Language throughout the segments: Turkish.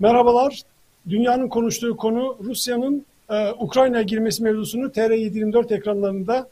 Merhabalar. Dünyanın konuştuğu konu Rusya'nın e, Ukrayna'ya girmesi mevzusunu TR724 ekranlarında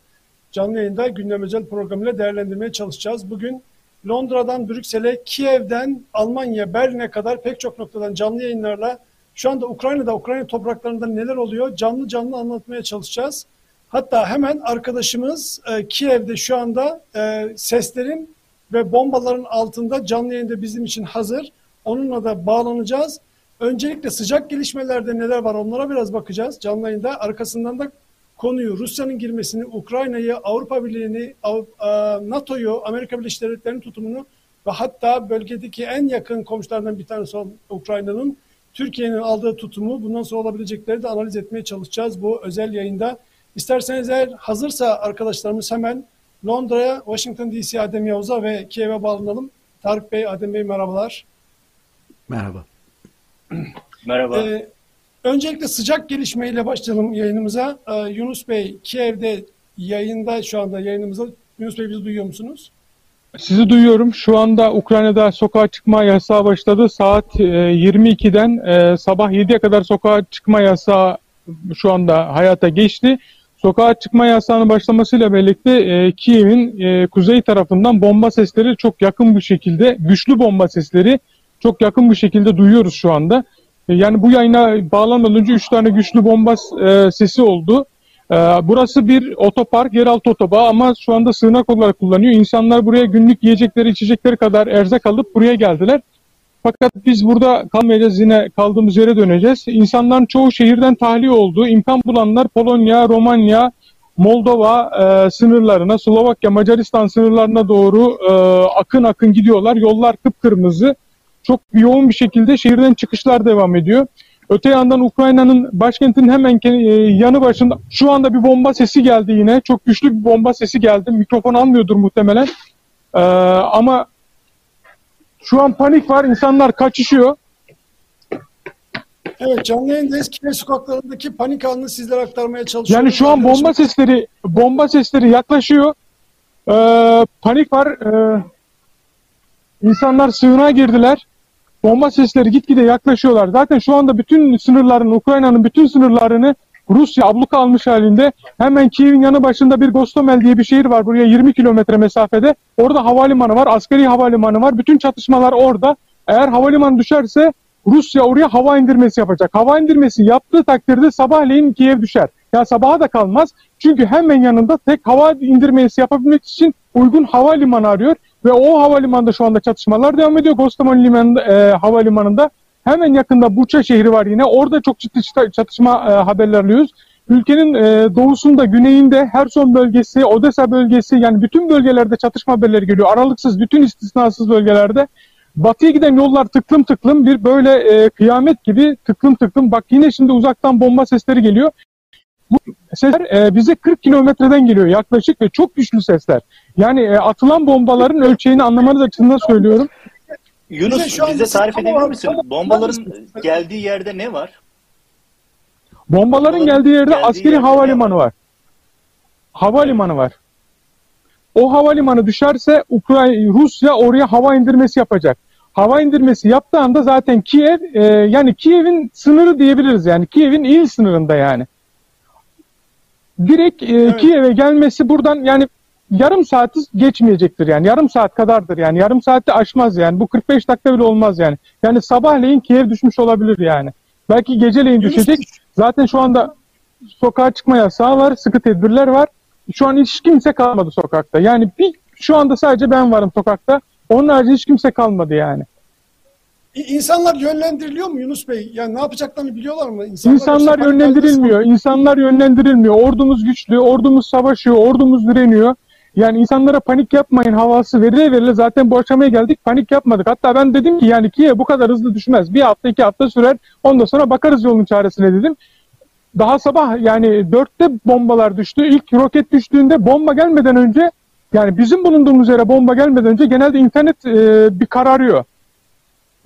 canlı yayında gündem özel programıyla değerlendirmeye çalışacağız. Bugün Londra'dan Brüksel'e, Kiev'den Almanya, Berlin'e kadar pek çok noktadan canlı yayınlarla şu anda Ukrayna'da, Ukrayna topraklarında neler oluyor canlı canlı anlatmaya çalışacağız. Hatta hemen arkadaşımız e, Kiev'de şu anda e, seslerin ve bombaların altında canlı yayında bizim için hazır. Onunla da bağlanacağız. Öncelikle sıcak gelişmelerde neler var onlara biraz bakacağız canlı yayında. Arkasından da konuyu Rusya'nın girmesini, Ukrayna'yı, Avrupa Birliği'ni, NATO'yu, Amerika Birleşik Devletleri'nin tutumunu ve hatta bölgedeki en yakın komşularından bir tanesi olan Ukrayna'nın Türkiye'nin aldığı tutumu bundan sonra olabilecekleri de analiz etmeye çalışacağız bu özel yayında. İsterseniz eğer hazırsa arkadaşlarımız hemen Londra'ya, Washington DC Adem Yavuz'a ve Kiev'e bağlanalım. Tarık Bey, Adem Bey merhabalar. Merhaba. Merhaba. Ee, öncelikle sıcak gelişmeyle başlayalım yayınımıza. Ee, Yunus Bey, Kiev'de yayında şu anda yayınımıza. Yunus Bey bizi duyuyor musunuz? Sizi duyuyorum. Şu anda Ukrayna'da sokağa çıkma yasağı başladı. Saat 22'den e, sabah 7'ye kadar sokağa çıkma yasağı şu anda hayata geçti. Sokağa çıkma yasağının başlamasıyla birlikte e, Kiev'in e, kuzey tarafından bomba sesleri çok yakın bir şekilde, güçlü bomba sesleri çok yakın bir şekilde duyuyoruz şu anda. E, yani bu yayına bağlanmadan önce 3 tane güçlü bomba e, sesi oldu. E, burası bir otopark, yeraltı otobağı ama şu anda sığınak olarak kullanıyor. İnsanlar buraya günlük yiyecekleri, içecekleri kadar erzak alıp buraya geldiler. Fakat biz burada kalmayacağız yine kaldığımız yere döneceğiz. İnsanların çoğu şehirden tahliye oldu. İmkan bulanlar Polonya, Romanya, Moldova e, sınırlarına, Slovakya, Macaristan sınırlarına doğru e, akın akın gidiyorlar. Yollar kıpkırmızı. Çok yoğun bir şekilde şehirden çıkışlar devam ediyor. Öte yandan Ukrayna'nın başkentinin hemen e, yanı başında şu anda bir bomba sesi geldi yine. Çok güçlü bir bomba sesi geldi. Mikrofon almıyordur muhtemelen. Ee, ama şu an panik var. İnsanlar kaçışıyor. Evet canlı yayındayız. Kiev sokaklarındaki panik anını sizlere aktarmaya çalışıyoruz. Yani şu an bomba sesleri bomba sesleri yaklaşıyor. Ee, panik var. Ee, insanlar sığınağa girdiler. Bomba sesleri gitgide yaklaşıyorlar. Zaten şu anda bütün sınırların, Ukrayna'nın bütün sınırlarını Rusya abluka almış halinde. Hemen Kiev'in yanı başında bir Gostomel diye bir şehir var. Buraya 20 kilometre mesafede. Orada havalimanı var, askeri havalimanı var. Bütün çatışmalar orada. Eğer havalimanı düşerse Rusya oraya hava indirmesi yapacak. Hava indirmesi yaptığı takdirde sabahleyin Kiev düşer. Ya sabaha da kalmaz. Çünkü hemen yanında tek hava indirmesi yapabilmek için uygun havalimanı arıyor. Ve o havalimanında şu anda çatışmalar devam ediyor. Gostomel limanında, e, havalimanında. Hemen yakında Buça şehri var yine. Orada çok ciddi çatışma e, haberler alıyoruz. Ülkenin e, doğusunda, güneyinde Herson bölgesi, Odessa bölgesi yani bütün bölgelerde çatışma haberleri geliyor. Aralıksız, bütün istisnasız bölgelerde. Batıya giden yollar tıklım tıklım bir böyle e, kıyamet gibi tıklım tıklım. Bak yine şimdi uzaktan bomba sesleri geliyor. Bu sesler e, bize 40 kilometreden geliyor yaklaşık ve çok güçlü sesler. Yani e, atılan bombaların ölçeğini anlamanız açısından söylüyorum. Yunus bize, bize tarif edebilir misin? Bombaların geldiği yerde ne var? Bombaların, Bombaların geldiği yerde geldiği askeri yerde havalimanı var. var. Havalimanı var. O havalimanı düşerse Ukrayna Rusya oraya hava indirmesi yapacak. Hava indirmesi yaptığı anda zaten Kiev e, yani Kiev'in sınırı diyebiliriz yani Kiev'in il sınırında yani. Direkt e, evet. Kiev'e gelmesi buradan yani yarım saati geçmeyecektir yani. Yarım saat kadardır yani. Yarım saatte aşmaz yani. Bu 45 dakika bile olmaz yani. Yani sabahleyin Kiev düşmüş olabilir yani. Belki geceleyin düşecek. Zaten şu anda sokağa çıkma yasağı var. Sıkı tedbirler var. Şu an hiç kimse kalmadı sokakta. Yani bir şu anda sadece ben varım sokakta. Onun harici hiç kimse kalmadı yani. İnsanlar yönlendiriliyor mu Yunus Bey? Yani ne yapacaklarını biliyorlar mı? İnsanlar, İnsanlar yönlendirilmiyor. İnsanlar yönlendirilmiyor. Ordumuz güçlü, ordumuz savaşıyor, ordumuz direniyor. Yani insanlara panik yapmayın havası verile verile zaten bu aşamaya geldik panik yapmadık. Hatta ben dedim ki yani Kiev bu kadar hızlı düşmez. Bir hafta iki hafta sürer ondan sonra bakarız yolun çaresine dedim. Daha sabah yani dörtte bombalar düştü. İlk roket düştüğünde bomba gelmeden önce yani bizim bulunduğumuz yere bomba gelmeden önce genelde internet e, bir kararıyor.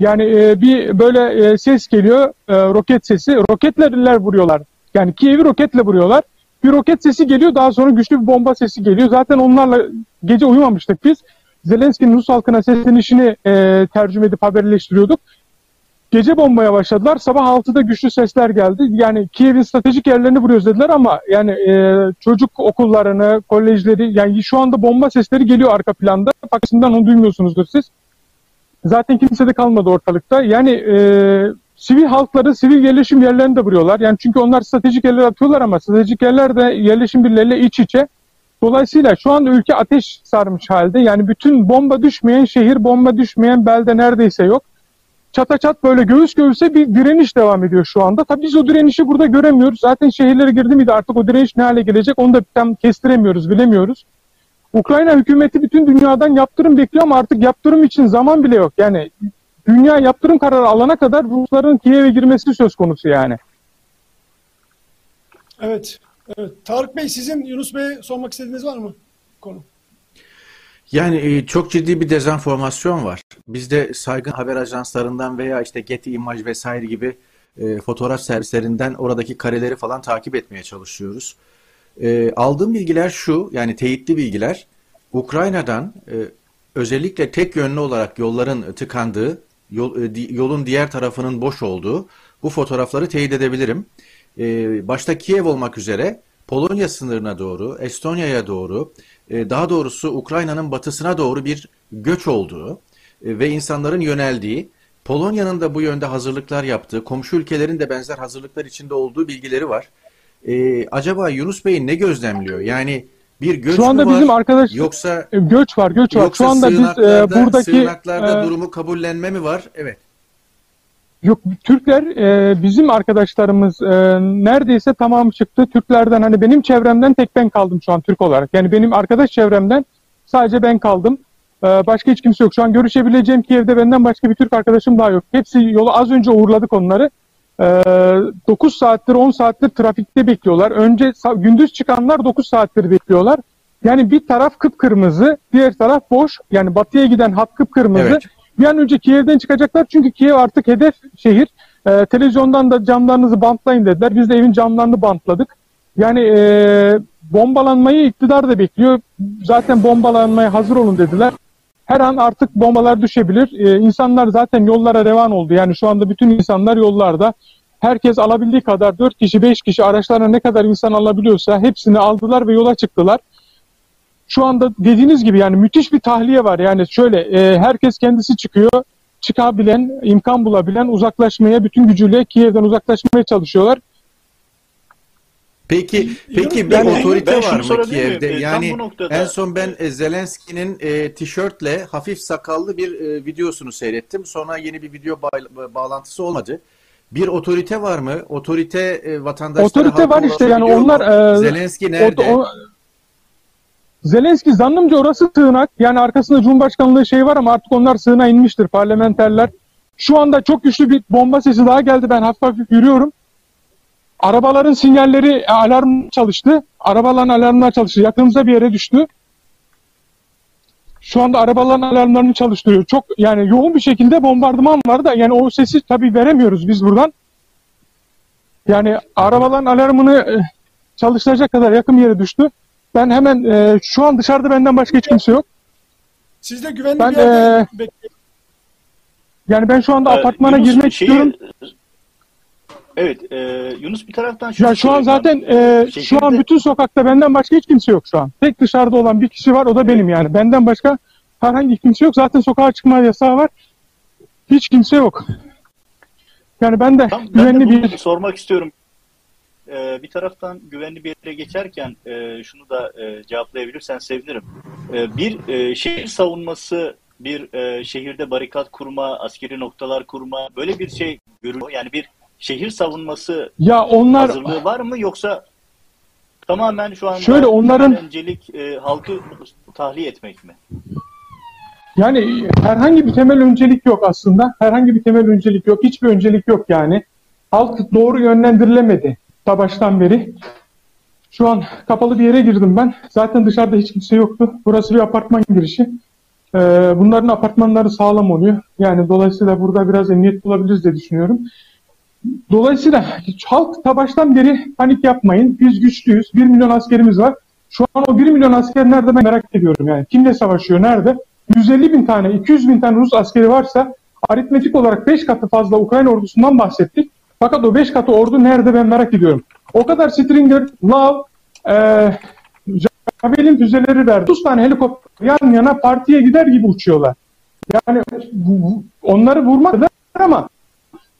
Yani e, bir böyle e, ses geliyor e, roket sesi. Roketlerler vuruyorlar. Yani Kiev'i roketle vuruyorlar bir roket sesi geliyor daha sonra güçlü bir bomba sesi geliyor. Zaten onlarla gece uyumamıştık biz. Zelenski'nin Rus halkına seslenişini e, tercüme edip haberleştiriyorduk. gece bombaya başladılar. Sabah 6'da güçlü sesler geldi. Yani Kiev'in stratejik yerlerini vuruyoruz dediler ama yani e, çocuk okullarını, kolejleri yani şu anda bomba sesleri geliyor arka planda. Fakat onu duymuyorsunuzdur siz. Zaten kimse de kalmadı ortalıkta. Yani e, sivil halkları, sivil yerleşim yerlerini de vuruyorlar. Yani çünkü onlar stratejik yerler atıyorlar ama stratejik yerler de yerleşim birleriyle iç içe. Dolayısıyla şu anda ülke ateş sarmış halde. Yani bütün bomba düşmeyen şehir, bomba düşmeyen belde neredeyse yok. Çata çat böyle göğüs göğüse bir direniş devam ediyor şu anda. Tabii biz o direnişi burada göremiyoruz. Zaten şehirlere girdi miydi artık o direniş ne hale gelecek onu da tam kestiremiyoruz, bilemiyoruz. Ukrayna hükümeti bütün dünyadan yaptırım bekliyor ama artık yaptırım için zaman bile yok. Yani dünya yaptırım kararı alana kadar Rusların Kiev'e girmesi söz konusu yani. Evet. evet. Tarık Bey sizin Yunus Bey'e sormak istediğiniz var mı konu? Yani e, çok ciddi bir dezenformasyon var. Biz de saygın haber ajanslarından veya işte Getty Image vesaire gibi e, fotoğraf servislerinden oradaki kareleri falan takip etmeye çalışıyoruz. E, aldığım bilgiler şu, yani teyitli bilgiler. Ukrayna'dan e, özellikle tek yönlü olarak yolların tıkandığı, yol, e, yolun diğer tarafının boş olduğu bu fotoğrafları teyit edebilirim. E, başta Kiev olmak üzere Polonya sınırına doğru, Estonya'ya doğru, e, daha doğrusu Ukrayna'nın batısına doğru bir göç olduğu e, ve insanların yöneldiği, Polonya'nın da bu yönde hazırlıklar yaptığı, komşu ülkelerin de benzer hazırlıklar içinde olduğu bilgileri var. E, acaba Yunus Bey ne gözlemliyor? Yani bir göç Şu anda var, bizim arkadaş yoksa göç var, göç var. Şu anda biz e, buradaki sığınaklarda e, durumu kabullenme mi var? Evet. Yok Türkler e, bizim arkadaşlarımız e, neredeyse tamam çıktı. Türklerden hani benim çevremden tek ben kaldım şu an Türk olarak. Yani benim arkadaş çevremden sadece ben kaldım. E, başka hiç kimse yok. Şu an görüşebileceğim Kiev'de benden başka bir Türk arkadaşım daha yok. Hepsi yolu az önce uğurladık onları. E, 9 saattir 10 saattir trafikte bekliyorlar. Önce gündüz çıkanlar 9 saattir bekliyorlar. Yani bir taraf kıpkırmızı, diğer taraf boş. Yani batıya giden hat kıpkırmızı. Evet. Bir an önce Kiev'den çıkacaklar çünkü Kiev artık hedef şehir. E, televizyondan da camlarınızı bantlayın dediler. Biz de evin camlarını bantladık. Yani e, bombalanmayı iktidar da bekliyor. Zaten bombalanmaya hazır olun dediler. Her an artık bombalar düşebilir. E, insanlar zaten yollara revan oldu. Yani şu anda bütün insanlar yollarda. Herkes alabildiği kadar 4 kişi 5 kişi araçlarına ne kadar insan alabiliyorsa hepsini aldılar ve yola çıktılar şu anda dediğiniz gibi yani müthiş bir tahliye var. Yani şöyle e, herkes kendisi çıkıyor. Çıkabilen, imkan bulabilen uzaklaşmaya bütün gücüyle Kiev'den uzaklaşmaya çalışıyorlar. Peki peki bir yani, otorite var mı Kiev'de? Mi? E, yani noktada... en son ben e, Zelenski'nin e, tişörtle hafif sakallı bir e, videosunu seyrettim. Sonra yeni bir video ba- bağlantısı olmadı. Bir otorite var mı? Otorite e, vatandaşlara Otorite var işte yani onlar e, Zelenski nerede? O, o, Zelenski zannımca orası sığınak. Yani arkasında Cumhurbaşkanlığı şey var ama artık onlar sığına inmiştir parlamenterler. Şu anda çok güçlü bir bomba sesi daha geldi. Ben hafif hafif yürüyorum. Arabaların sinyalleri e, alarm çalıştı. Arabaların alarmlar çalıştı. Yakınımıza bir yere düştü. Şu anda arabaların alarmlarını çalıştırıyor. Çok yani yoğun bir şekilde bombardıman var da yani o sesi tabii veremiyoruz biz buradan. Yani arabaların alarmını e, çalıştıracak kadar yakın bir yere düştü. Ben hemen e, şu an dışarıda benden başka hiç kimse yok. Siz de güvenli ben, bir yerde e, Yani ben şu anda ee, apartmana Yunus girmek şeyi, istiyorum. Evet, e, Yunus bir taraftan şu Ya şu an zaten e, şekilde... şu an bütün sokakta benden başka hiç kimse yok şu an. Tek dışarıda olan bir kişi var, o da benim yani. Benden başka herhangi kimse yok. Zaten sokağa çıkma yasağı var. Hiç kimse yok. Yani ben de Tam, güvenli ben de bir sormak istiyorum. Ee, bir taraftan güvenli bir yere geçerken e, şunu da e, cevaplayabilirsen sevinirim. E, bir e, şehir savunması, bir e, şehirde barikat kurma, askeri noktalar kurma böyle bir şey görülüyor. Yani bir şehir savunması ya onlar hazırlığı var mı yoksa tamamen şu anda şöyle onların öncelik e, halkı tahliye etmek mi? Yani herhangi bir temel öncelik yok aslında. Herhangi bir temel öncelik yok. Hiçbir öncelik yok yani. Halk doğru yönlendirilemedi ta baştan beri. Şu an kapalı bir yere girdim ben. Zaten dışarıda hiç kimse yoktu. Burası bir apartman girişi. Ee, bunların apartmanları sağlam oluyor. Yani dolayısıyla burada biraz emniyet bulabiliriz diye düşünüyorum. Dolayısıyla halk ta baştan beri panik yapmayın. Biz güçlüyüz. 1 milyon askerimiz var. Şu an o 1 milyon asker nerede ben merak ediyorum yani. Kimle savaşıyor, nerede? 150 bin tane, 200 bin tane Rus askeri varsa aritmetik olarak 5 katı fazla Ukrayna ordusundan bahsettik. Fakat o 5 katı ordu nerede ben merak ediyorum. O kadar Stringer, Lav, e, Javelin füzeleri verdi. 30 tane helikopter yan yana partiye gider gibi uçuyorlar. Yani onları vurmak ama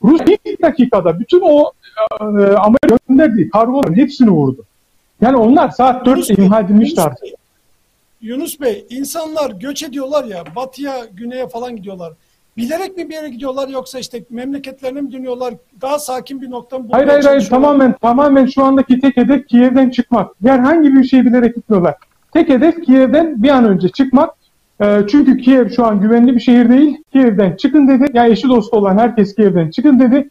Rus ilk dakikada bütün o e, Amerika gönderdiği kargoların hepsini vurdu. Yani onlar saat 4'te imha edilmişti artık. Yunus Bey, insanlar göç ediyorlar ya, batıya, güneye falan gidiyorlar. Bilerek mi bir yere gidiyorlar yoksa işte memleketlerine mi dönüyorlar? Daha sakin bir nokta mı Hayır hayır hayır tamamen tamamen şu andaki tek hedef Kiev'den çıkmak. Herhangi bir şey bilerek gitmiyorlar. Tek hedef Kiev'den bir an önce çıkmak. E, çünkü Kiev şu an güvenli bir şehir değil. Kiev'den çıkın dedi. Ya yani eşi dostu olan herkes Kiev'den çıkın dedi.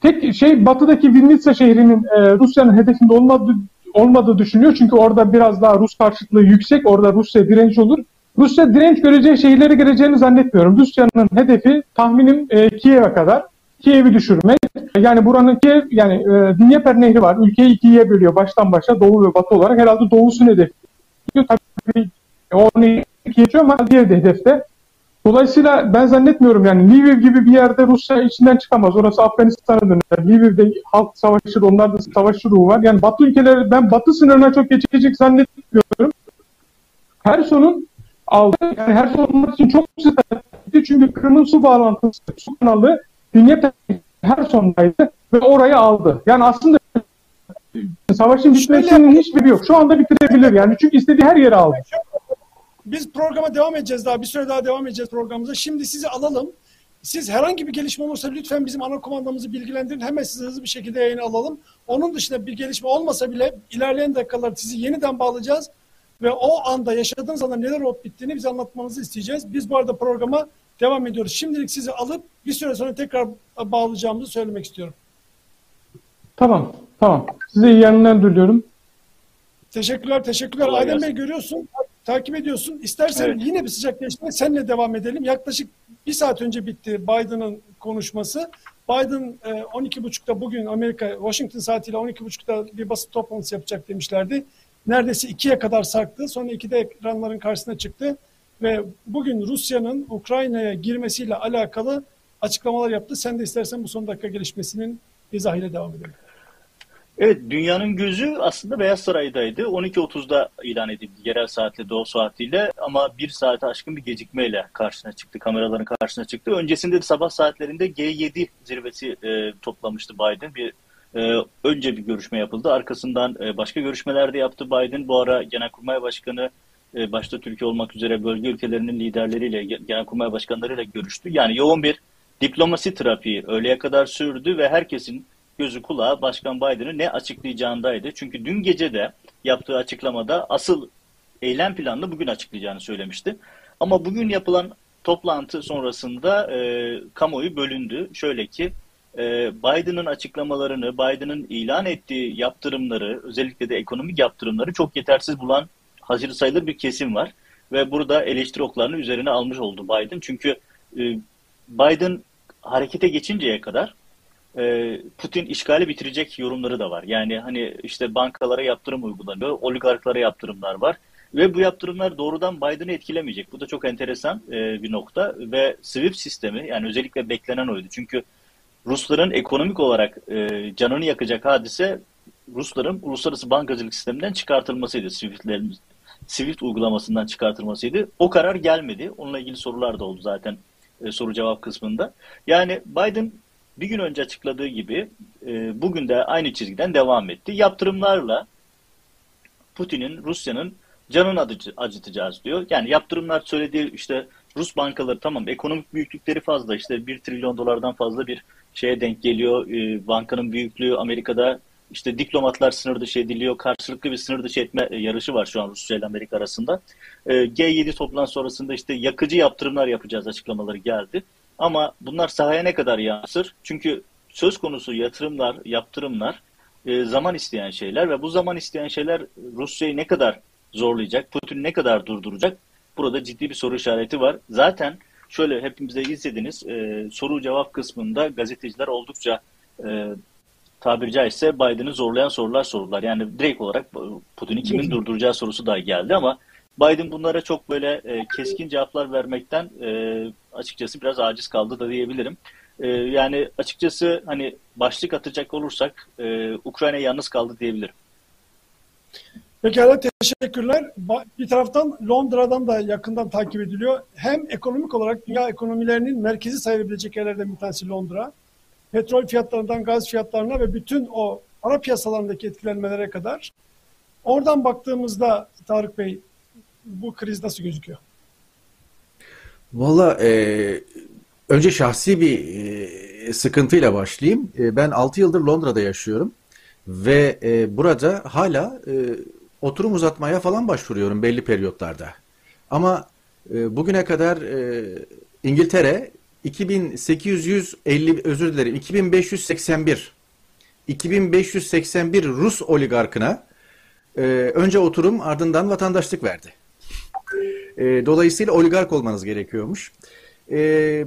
Tek şey batıdaki Vinnytsia şehrinin e, Rusya'nın hedefinde olmadığı, olmadığı düşünüyor. Çünkü orada biraz daha Rus karşıtlığı yüksek. Orada Rusya direnç olur. Rusya direnç göreceği şehirlere gireceğini zannetmiyorum. Rusya'nın hedefi tahminim e, Kiev'e kadar. Kiev'i düşürmek. Yani buranın Kiev, yani e, Dnieper Nehri var. Ülkeyi ikiye bölüyor baştan başa doğu ve batı olarak. Herhalde doğusunu hedefi. Tabii o nehri geçiyor ama diğer de hedefte. Dolayısıyla ben zannetmiyorum yani Lviv gibi bir yerde Rusya içinden çıkamaz. Orası Afganistan'a döner. Lviv'de halk savaşır, onlarda savaş ruhu var. Yani Batı ülkeleri ben Batı sınırına çok geçecek zannetmiyorum. Herson'un aldı. Yani Herson olmak için çok stratejikti. Çünkü Kırım'ın su bağlantısı, su kanalı Dnieper Herson'daydı ve orayı aldı. Yani aslında savaşın bitmesinin hiçbiri yok. Şu anda bitirebilir yani. Çünkü istediği her yeri aldı. Biz programa devam edeceğiz daha. Bir süre daha devam edeceğiz programımıza. Şimdi sizi alalım. Siz herhangi bir gelişme olursa lütfen bizim ana komandamızı bilgilendirin. Hemen sizi hızlı bir şekilde yayına alalım. Onun dışında bir gelişme olmasa bile ilerleyen dakikalarda sizi yeniden bağlayacağız. Ve o anda yaşadığınız anda neler olup bittiğini bize anlatmanızı isteyeceğiz. Biz bu arada programa devam ediyoruz. Şimdilik sizi alıp bir süre sonra tekrar bağlayacağımızı söylemek istiyorum. Tamam, tamam. Size iyi yayınlar diliyorum. Teşekkürler, teşekkürler. Kolay Adem Bey görüyorsun, takip ediyorsun. İstersen evet. yine bir sıcak gelişme seninle devam edelim. Yaklaşık bir saat önce bitti Biden'ın konuşması. Biden 12.30'da bugün Amerika, Washington saatiyle 12.30'da bir basın toplantısı yapacak demişlerdi neredeyse ikiye kadar sarktı. Sonra ikide ekranların karşısına çıktı ve bugün Rusya'nın Ukrayna'ya girmesiyle alakalı açıklamalar yaptı. Sen de istersen bu son dakika gelişmesinin izahıyla devam edelim. Evet, dünyanın gözü aslında Beyaz Saray'daydı. 12.30'da ilan edildi yerel saatle, doğu saatiyle ama bir saate aşkın bir gecikmeyle karşısına çıktı, kameraların karşısına çıktı. Öncesinde de sabah saatlerinde G7 zirvesi e, toplamıştı Biden. Bir ee, önce bir görüşme yapıldı. Arkasından e, başka görüşmeler de yaptı Biden. Bu ara Genelkurmay Başkanı e, başta Türkiye olmak üzere bölge ülkelerinin liderleriyle, Genelkurmay Başkanlarıyla görüştü. Yani yoğun bir diplomasi trafiği öğleye kadar sürdü ve herkesin gözü kulağı Başkan Biden'ın ne açıklayacağındaydı. Çünkü dün gece de yaptığı açıklamada asıl eylem planını bugün açıklayacağını söylemişti. Ama bugün yapılan toplantı sonrasında e, kamuoyu bölündü. Şöyle ki ee, Biden'ın açıklamalarını, Biden'ın ilan ettiği yaptırımları, özellikle de ekonomik yaptırımları çok yetersiz bulan hazır sayılır bir kesim var. Ve burada eleştiri oklarını üzerine almış oldu Biden. Çünkü e, Biden harekete geçinceye kadar e, Putin işgali bitirecek yorumları da var. Yani hani işte bankalara yaptırım uygulanıyor, oligarklara yaptırımlar var. Ve bu yaptırımlar doğrudan Biden'ı etkilemeyecek. Bu da çok enteresan e, bir nokta. Ve SWIFT sistemi yani özellikle beklenen oydu. Çünkü Rusların ekonomik olarak e, canını yakacak hadise Rusların uluslararası bankacılık sisteminden çıkartılmasıydı. Swift'lerin Swift uygulamasından çıkartılmasıydı. O karar gelmedi. Onunla ilgili sorular da oldu zaten soru cevap kısmında. Yani Biden bir gün önce açıkladığı gibi e, bugün de aynı çizgiden devam etti. Yaptırımlarla Putin'in, Rusya'nın canını acıtacağız diyor. Yani yaptırımlar söylediği işte Rus bankaları tamam ekonomik büyüklükleri fazla işte 1 trilyon dolardan fazla bir şeye denk geliyor. E, bankanın büyüklüğü Amerika'da işte diplomatlar sınır dışı ediliyor. Karşılıklı bir sınır dışı etme e, yarışı var şu an Rusya ile Amerika arasında. E, G7 toplantı sonrasında işte yakıcı yaptırımlar yapacağız açıklamaları geldi. Ama bunlar sahaya ne kadar yansır? Çünkü söz konusu yatırımlar, yaptırımlar e, zaman isteyen şeyler ve bu zaman isteyen şeyler Rusya'yı ne kadar zorlayacak, Putin ne kadar durduracak? Burada ciddi bir soru işareti var. Zaten şöyle hepimiz de izlediniz. E, soru cevap kısmında gazeteciler oldukça e, tabiri caizse Biden'ı zorlayan sorular sordular. Yani direkt olarak Putin'i kimin durduracağı sorusu da geldi ama Biden bunlara çok böyle e, keskin cevaplar vermekten e, açıkçası biraz aciz kaldı da diyebilirim. E, yani açıkçası hani başlık atacak olursak e, Ukrayna yalnız kaldı diyebilirim. Pekala teşekkürler. Bir taraftan Londra'dan da yakından takip ediliyor. Hem ekonomik olarak dünya ekonomilerinin merkezi sayılabilecek yerlerden bir tanesi Londra. Petrol fiyatlarından gaz fiyatlarına ve bütün o ara piyasalarındaki etkilenmelere kadar. Oradan baktığımızda Tarık Bey bu kriz nasıl gözüküyor? Valla e, önce şahsi bir e, sıkıntıyla başlayayım. E, ben 6 yıldır Londra'da yaşıyorum ve e, burada hala e, oturum uzatmaya falan başvuruyorum belli periyotlarda. Ama e, bugüne kadar e, İngiltere 2850 özür dilerim 2581 2581 Rus oligarkına e, önce oturum ardından vatandaşlık verdi. E, dolayısıyla oligark olmanız gerekiyormuş. E,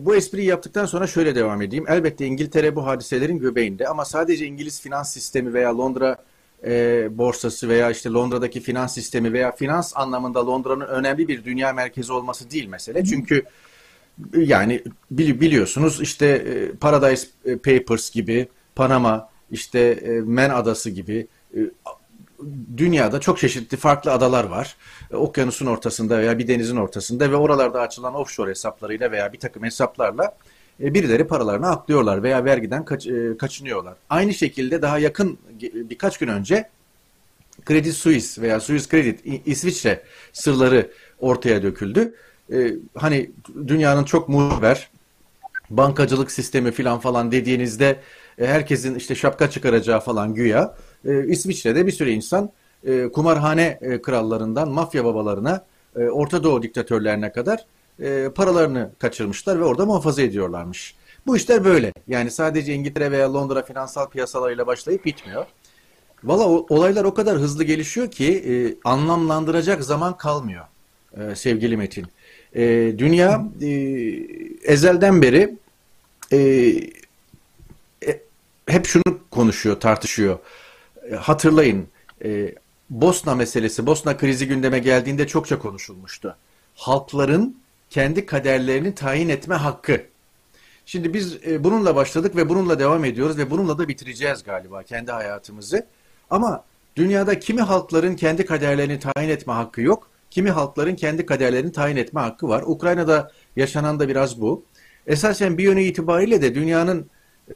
bu espriyi yaptıktan sonra şöyle devam edeyim. Elbette İngiltere bu hadiselerin göbeğinde ama sadece İngiliz finans sistemi veya Londra e, borsası veya işte Londra'daki finans sistemi veya finans anlamında Londra'nın önemli bir dünya merkezi olması değil mesele. Çünkü yani biliyorsunuz işte e, Paradise Papers gibi, Panama, işte e, Men Adası gibi e, dünyada çok çeşitli farklı adalar var. Okyanusun ortasında veya bir denizin ortasında ve oralarda açılan offshore hesaplarıyla veya bir takım hesaplarla birileri paralarını aklıyorlar veya vergiden kaç, kaçınıyorlar. Aynı şekilde daha yakın birkaç gün önce Credit Suisse veya Swiss Credit İsviçre sırları ortaya döküldü. Hani dünyanın çok muhber bankacılık sistemi falan falan dediğinizde e, herkesin işte şapka çıkaracağı falan güya e, İsviçre'de bir sürü insan e, kumarhane e, krallarından mafya babalarına e, Orta Doğu diktatörlerine kadar e, paralarını kaçırmışlar ve orada muhafaza ediyorlarmış. Bu işler böyle. Yani sadece İngiltere veya Londra finansal piyasalarıyla başlayıp bitmiyor. Valla olaylar o kadar hızlı gelişiyor ki e, anlamlandıracak zaman kalmıyor e, sevgili Metin. E, dünya e, ezelden beri e, e, hep şunu konuşuyor, tartışıyor. E, hatırlayın e, Bosna meselesi, Bosna krizi gündeme geldiğinde çokça konuşulmuştu. Halkların kendi kaderlerini tayin etme hakkı. Şimdi biz e, bununla başladık ve bununla devam ediyoruz ve bununla da bitireceğiz galiba kendi hayatımızı. Ama dünyada kimi halkların kendi kaderlerini tayin etme hakkı yok, kimi halkların kendi kaderlerini tayin etme hakkı var. Ukrayna'da yaşanan da biraz bu. Esasen bir yönü itibariyle de dünyanın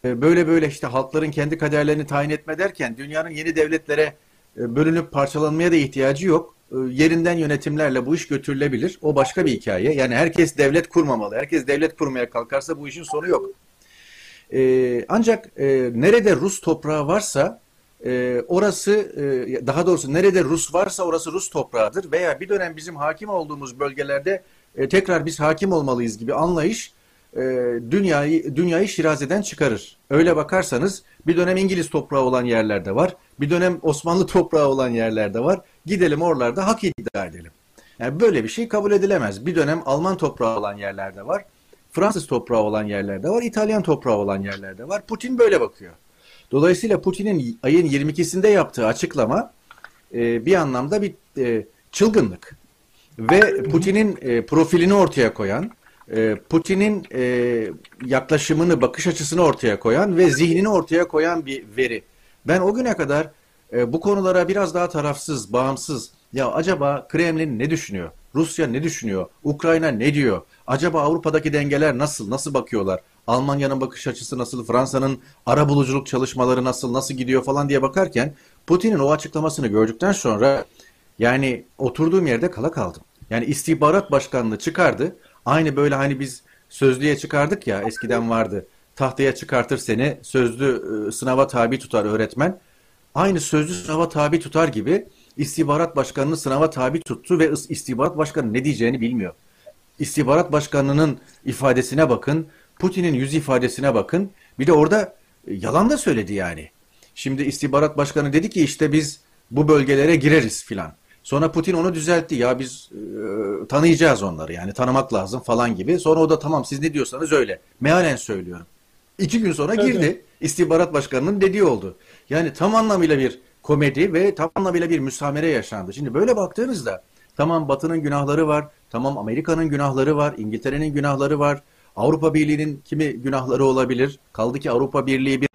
böyle böyle işte halkların kendi kaderlerini tayin etme derken dünyanın yeni devletlere e, bölünüp parçalanmaya da ihtiyacı yok. E, yerinden yönetimlerle bu iş götürülebilir. O başka bir hikaye. Yani herkes devlet kurmamalı. Herkes devlet kurmaya kalkarsa bu işin sonu yok. Ancak nerede Rus toprağı varsa orası daha doğrusu nerede Rus varsa orası Rus toprağıdır veya bir dönem bizim hakim olduğumuz bölgelerde tekrar biz hakim olmalıyız gibi anlayış e, dünyayı dünyayı Şiraze'den çıkarır. Öyle bakarsanız bir dönem İngiliz toprağı olan yerlerde var. Bir dönem Osmanlı toprağı olan yerlerde var. Gidelim oralarda hak iddia edelim. Yani böyle bir şey kabul edilemez. Bir dönem Alman toprağı olan yerlerde var. Fransız toprağı olan yerlerde var. İtalyan toprağı olan yerlerde var. Putin böyle bakıyor. Dolayısıyla Putin'in ayın 22'sinde yaptığı açıklama e, bir anlamda bir e, çılgınlık. Ve Putin'in e, profilini ortaya koyan, Putin'in e, yaklaşımını, bakış açısını ortaya koyan ve zihnini ortaya koyan bir veri. Ben o güne kadar e, bu konulara biraz daha tarafsız, bağımsız, ya acaba Kremlin ne düşünüyor? Rusya ne düşünüyor? Ukrayna ne diyor? Acaba Avrupa'daki dengeler nasıl? Nasıl bakıyorlar? Almanya'nın bakış açısı nasıl? Fransa'nın ara buluculuk çalışmaları nasıl? Nasıl gidiyor falan diye bakarken Putin'in o açıklamasını gördükten sonra yani oturduğum yerde kala kaldım. Yani istihbarat başkanlığı çıkardı. Aynı böyle hani biz sözlüğe çıkardık ya eskiden vardı. Tahtaya çıkartır seni sözlü e, sınava tabi tutar öğretmen. Aynı sözlü sınava tabi tutar gibi istihbarat başkanını sınava tabi tuttu ve istihbarat başkanı ne diyeceğini bilmiyor. İstihbarat başkanının ifadesine bakın, Putin'in yüz ifadesine bakın. Bir de orada e, yalan da söyledi yani. Şimdi istihbarat başkanı dedi ki işte biz bu bölgelere gireriz filan. Sonra Putin onu düzeltti. Ya biz e, tanıyacağız onları yani tanımak lazım falan gibi. Sonra o da tamam siz ne diyorsanız öyle. Mealen söylüyorum. İki gün sonra girdi. Evet. İstihbarat başkanının dediği oldu. Yani tam anlamıyla bir komedi ve tam anlamıyla bir müsamere yaşandı. Şimdi böyle baktığınızda Tamam Batı'nın günahları var, tamam Amerika'nın günahları var, İngiltere'nin günahları var, Avrupa Birliği'nin kimi günahları olabilir. Kaldı ki Avrupa Birliği bir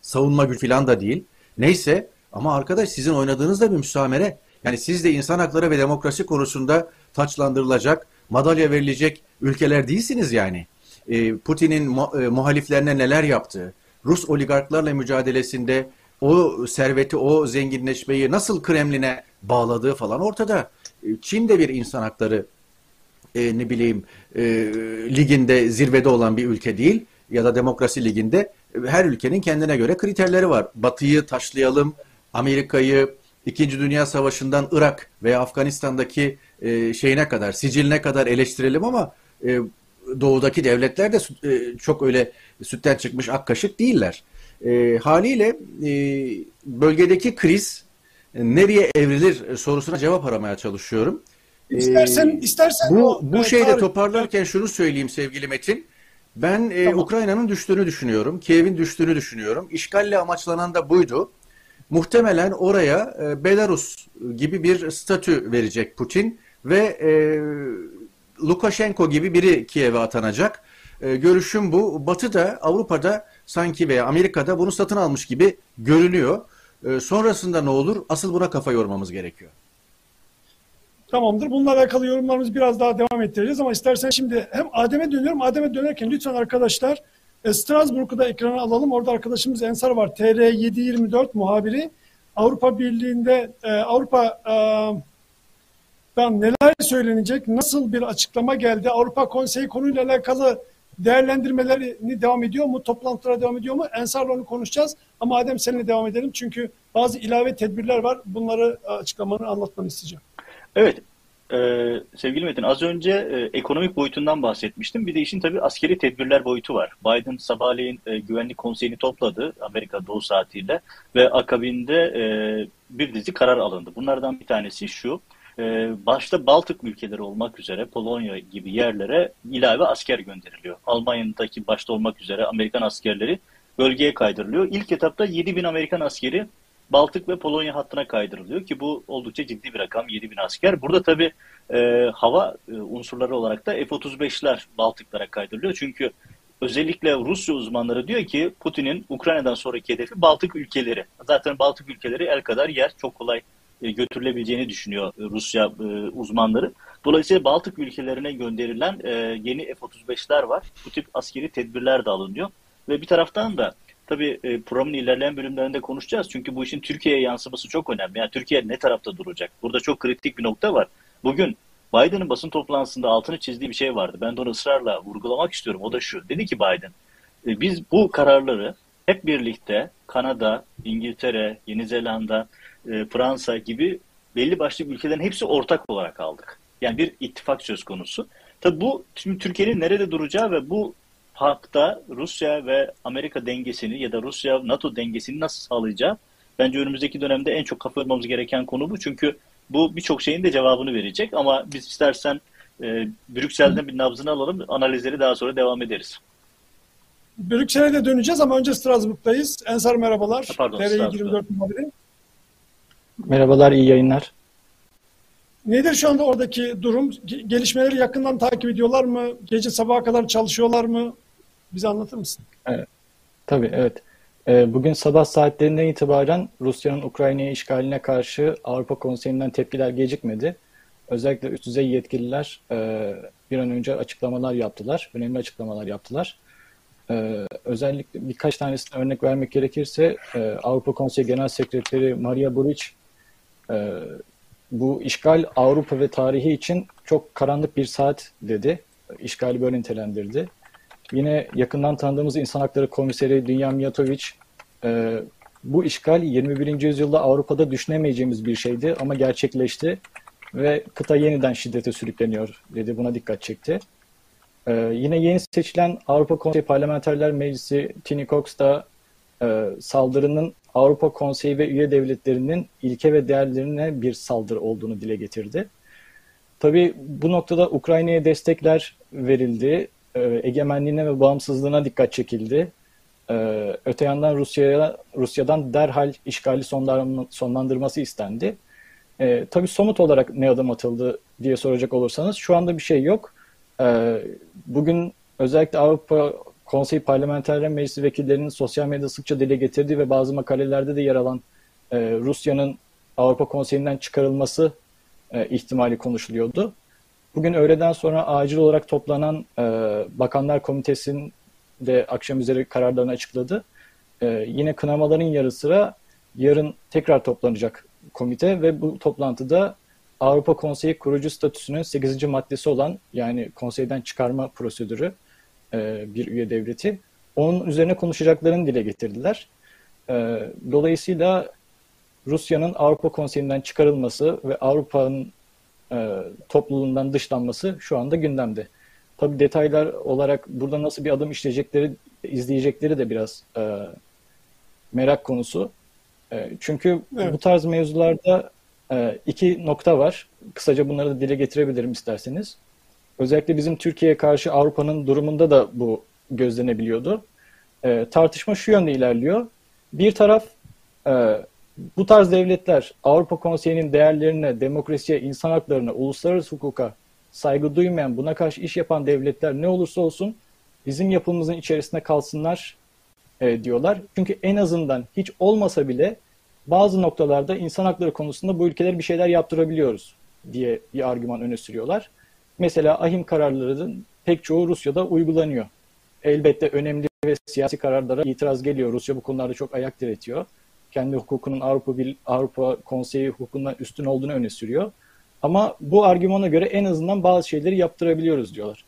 savunma gücü falan da değil. Neyse ama arkadaş sizin oynadığınız da bir müsamere. Yani siz de insan hakları ve demokrasi konusunda taçlandırılacak, madalya verilecek ülkeler değilsiniz yani. E, Putin'in e, muhaliflerine neler yaptığı, Rus oligarklarla mücadelesinde o serveti, o zenginleşmeyi nasıl Kremlin'e bağladığı falan ortada. E, Çin de bir insan hakları e, ne bileyim e, liginde zirvede olan bir ülke değil ya da demokrasi liginde her ülkenin kendine göre kriterleri var. Batı'yı taşlayalım, Amerika'yı İkinci Dünya Savaşı'ndan Irak veya Afganistan'daki e, şeyine kadar, siciline kadar eleştirelim ama e, doğudaki devletler de e, çok öyle sütten çıkmış ak kaşık değiller. E, haliyle e, bölgedeki kriz e, nereye evrilir sorusuna cevap aramaya çalışıyorum. İstersen, ee, istersen bu, o, bu e, şeyde tarih... toparlarken şunu söyleyeyim sevgili Metin. Ben e, tamam. Ukrayna'nın düştüğünü düşünüyorum. Kiev'in düştüğünü düşünüyorum. İşgalle amaçlanan da buydu. Muhtemelen oraya e, Belarus gibi bir statü verecek Putin ve e, Lukashenko gibi biri Kiev'e atanacak. E, görüşüm bu. Batı'da, Avrupa'da sanki veya Amerika'da bunu satın almış gibi görünüyor. E, sonrasında ne olur? Asıl buna kafa yormamız gerekiyor. Tamamdır. Bununla alakalı yorumlarımızı biraz daha devam ettireceğiz ama istersen şimdi hem Adem'e dönüyorum. Adem'e dönerken lütfen arkadaşlar e, Strasbourg'u da ekrana alalım. Orada arkadaşımız Ensar var. TR724 muhabiri. Avrupa Birliği'nde e, Avrupa'dan e, neler söylenecek? Nasıl bir açıklama geldi? Avrupa Konseyi konuyla alakalı değerlendirmelerini devam ediyor mu? Toplantılara devam ediyor mu? Ensar'la onu konuşacağız. Ama Adem seninle devam edelim. Çünkü bazı ilave tedbirler var. Bunları açıklamanı anlatmanı isteyeceğim. Evet, e, sevgili Metin az önce e, ekonomik boyutundan bahsetmiştim. Bir de işin tabii askeri tedbirler boyutu var. Biden sabahleyin e, güvenlik konseyini topladı Amerika doğu saatiyle ve akabinde e, bir dizi karar alındı. Bunlardan bir tanesi şu, e, başta Baltık ülkeleri olmak üzere Polonya gibi yerlere ilave asker gönderiliyor. Almanya'daki başta olmak üzere Amerikan askerleri bölgeye kaydırılıyor. İlk etapta 7 bin Amerikan askeri Baltık ve Polonya hattına kaydırılıyor ki bu oldukça ciddi bir rakam 7 bin asker. Burada tabii e, hava e, unsurları olarak da F-35'ler Baltıklara kaydırılıyor. Çünkü özellikle Rusya uzmanları diyor ki Putin'in Ukrayna'dan sonraki hedefi Baltık ülkeleri. Zaten Baltık ülkeleri el kadar yer çok kolay e, götürülebileceğini düşünüyor Rusya e, uzmanları. Dolayısıyla Baltık ülkelerine gönderilen yeni F-35'ler var. Bu tip askeri tedbirler de alınıyor. Ve bir taraftan da Tabii e, programın ilerleyen bölümlerinde konuşacağız. Çünkü bu işin Türkiye'ye yansıması çok önemli. Yani Türkiye ne tarafta duracak? Burada çok kritik bir nokta var. Bugün Biden'ın basın toplantısında altını çizdiği bir şey vardı. Ben de onu ısrarla vurgulamak istiyorum. O da şu. Dedi ki Biden, e, biz bu kararları hep birlikte Kanada, İngiltere, Yeni Zelanda, e, Fransa gibi belli başlı ülkelerin hepsi ortak olarak aldık. Yani bir ittifak söz konusu. Tabi bu Türkiye'nin nerede duracağı ve bu Hak'ta Rusya ve Amerika dengesini ya da Rusya-NATO dengesini nasıl sağlayacağı bence önümüzdeki dönemde en çok kafa yormamız gereken konu bu. Çünkü bu birçok şeyin de cevabını verecek ama biz istersen e, Brüksel'den bir nabzını alalım, analizleri daha sonra devam ederiz. Brüksel'e de döneceğiz ama önce Strasbourg'dayız. Ensar merhabalar. Pardon, TR24 muhabiri. Merhabalar, iyi yayınlar. Nedir şu anda oradaki durum? Gelişmeleri yakından takip ediyorlar mı? Gece sabaha kadar çalışıyorlar mı? Bize anlatır mısın? Evet. Tabii evet. Ee, bugün sabah saatlerinden itibaren Rusya'nın Ukrayna'ya işgaline karşı Avrupa Konseyi'nden tepkiler gecikmedi. Özellikle üst düzey yetkililer e, bir an önce açıklamalar yaptılar. Önemli açıklamalar yaptılar. Ee, özellikle birkaç tanesine örnek vermek gerekirse e, Avrupa Konseyi Genel Sekreteri Maria Buric e, bu işgal Avrupa ve tarihi için çok karanlık bir saat dedi. İşgali böyle nitelendirdi. Yine yakından tanıdığımız insan hakları komiseri Dünya Mijatovic e, bu işgal 21. yüzyılda Avrupa'da düşünemeyeceğimiz bir şeydi ama gerçekleşti ve kıta yeniden şiddete sürükleniyor dedi. Buna dikkat çekti. Ee, yine yeni seçilen Avrupa Konseyi Parlamenterler Meclisi Tini Cox da e, saldırının Avrupa Konseyi ve üye devletlerinin ilke ve değerlerine bir saldırı olduğunu dile getirdi. Tabii bu noktada Ukrayna'ya destekler verildi e, egemenliğine ve bağımsızlığına dikkat çekildi. E, öte yandan Rusya'ya Rusya'dan derhal işgali sonlandırması istendi. E, tabii somut olarak ne adım atıldı diye soracak olursanız şu anda bir şey yok. E, bugün özellikle Avrupa Konseyi Parlamenterler Meclisi vekillerinin sosyal medyada sıkça dile getirdiği ve bazı makalelerde de yer alan Rusya'nın Avrupa Konseyi'nden çıkarılması ihtimali konuşuluyordu. Bugün öğleden sonra acil olarak toplanan e, Bakanlar Komitesi'nin de akşam üzeri kararlarını açıkladı. E, yine kınamaların yarı sıra yarın tekrar toplanacak komite ve bu toplantıda Avrupa Konseyi kurucu statüsünün 8. maddesi olan yani konseyden çıkarma prosedürü e, bir üye devleti onun üzerine konuşacaklarını dile getirdiler. E, dolayısıyla Rusya'nın Avrupa Konseyi'nden çıkarılması ve Avrupa'nın e, topluluğundan dışlanması şu anda gündemde. Tabi detaylar olarak burada nasıl bir adım işleyecekleri, izleyecekleri de biraz e, merak konusu. E, çünkü evet. bu tarz mevzularda e, iki nokta var. Kısaca bunları da dile getirebilirim isterseniz. Özellikle bizim Türkiye'ye karşı Avrupa'nın durumunda da bu gözlenebiliyordu. E, tartışma şu yönde ilerliyor. Bir taraf e, bu tarz devletler Avrupa Konseyi'nin değerlerine, demokrasiye, insan haklarına, uluslararası hukuka saygı duymayan, buna karşı iş yapan devletler ne olursa olsun bizim yapımızın içerisinde kalsınlar e, diyorlar. Çünkü en azından hiç olmasa bile bazı noktalarda insan hakları konusunda bu ülkeler bir şeyler yaptırabiliyoruz diye bir argüman öne sürüyorlar. Mesela ahim kararlarının pek çoğu Rusya'da uygulanıyor. Elbette önemli ve siyasi kararlara itiraz geliyor. Rusya bu konularda çok ayak diretiyor kendi hukukunun Avrupa bir Avrupa Konseyi hukukundan üstün olduğunu öne sürüyor. Ama bu argümana göre en azından bazı şeyleri yaptırabiliyoruz diyorlar.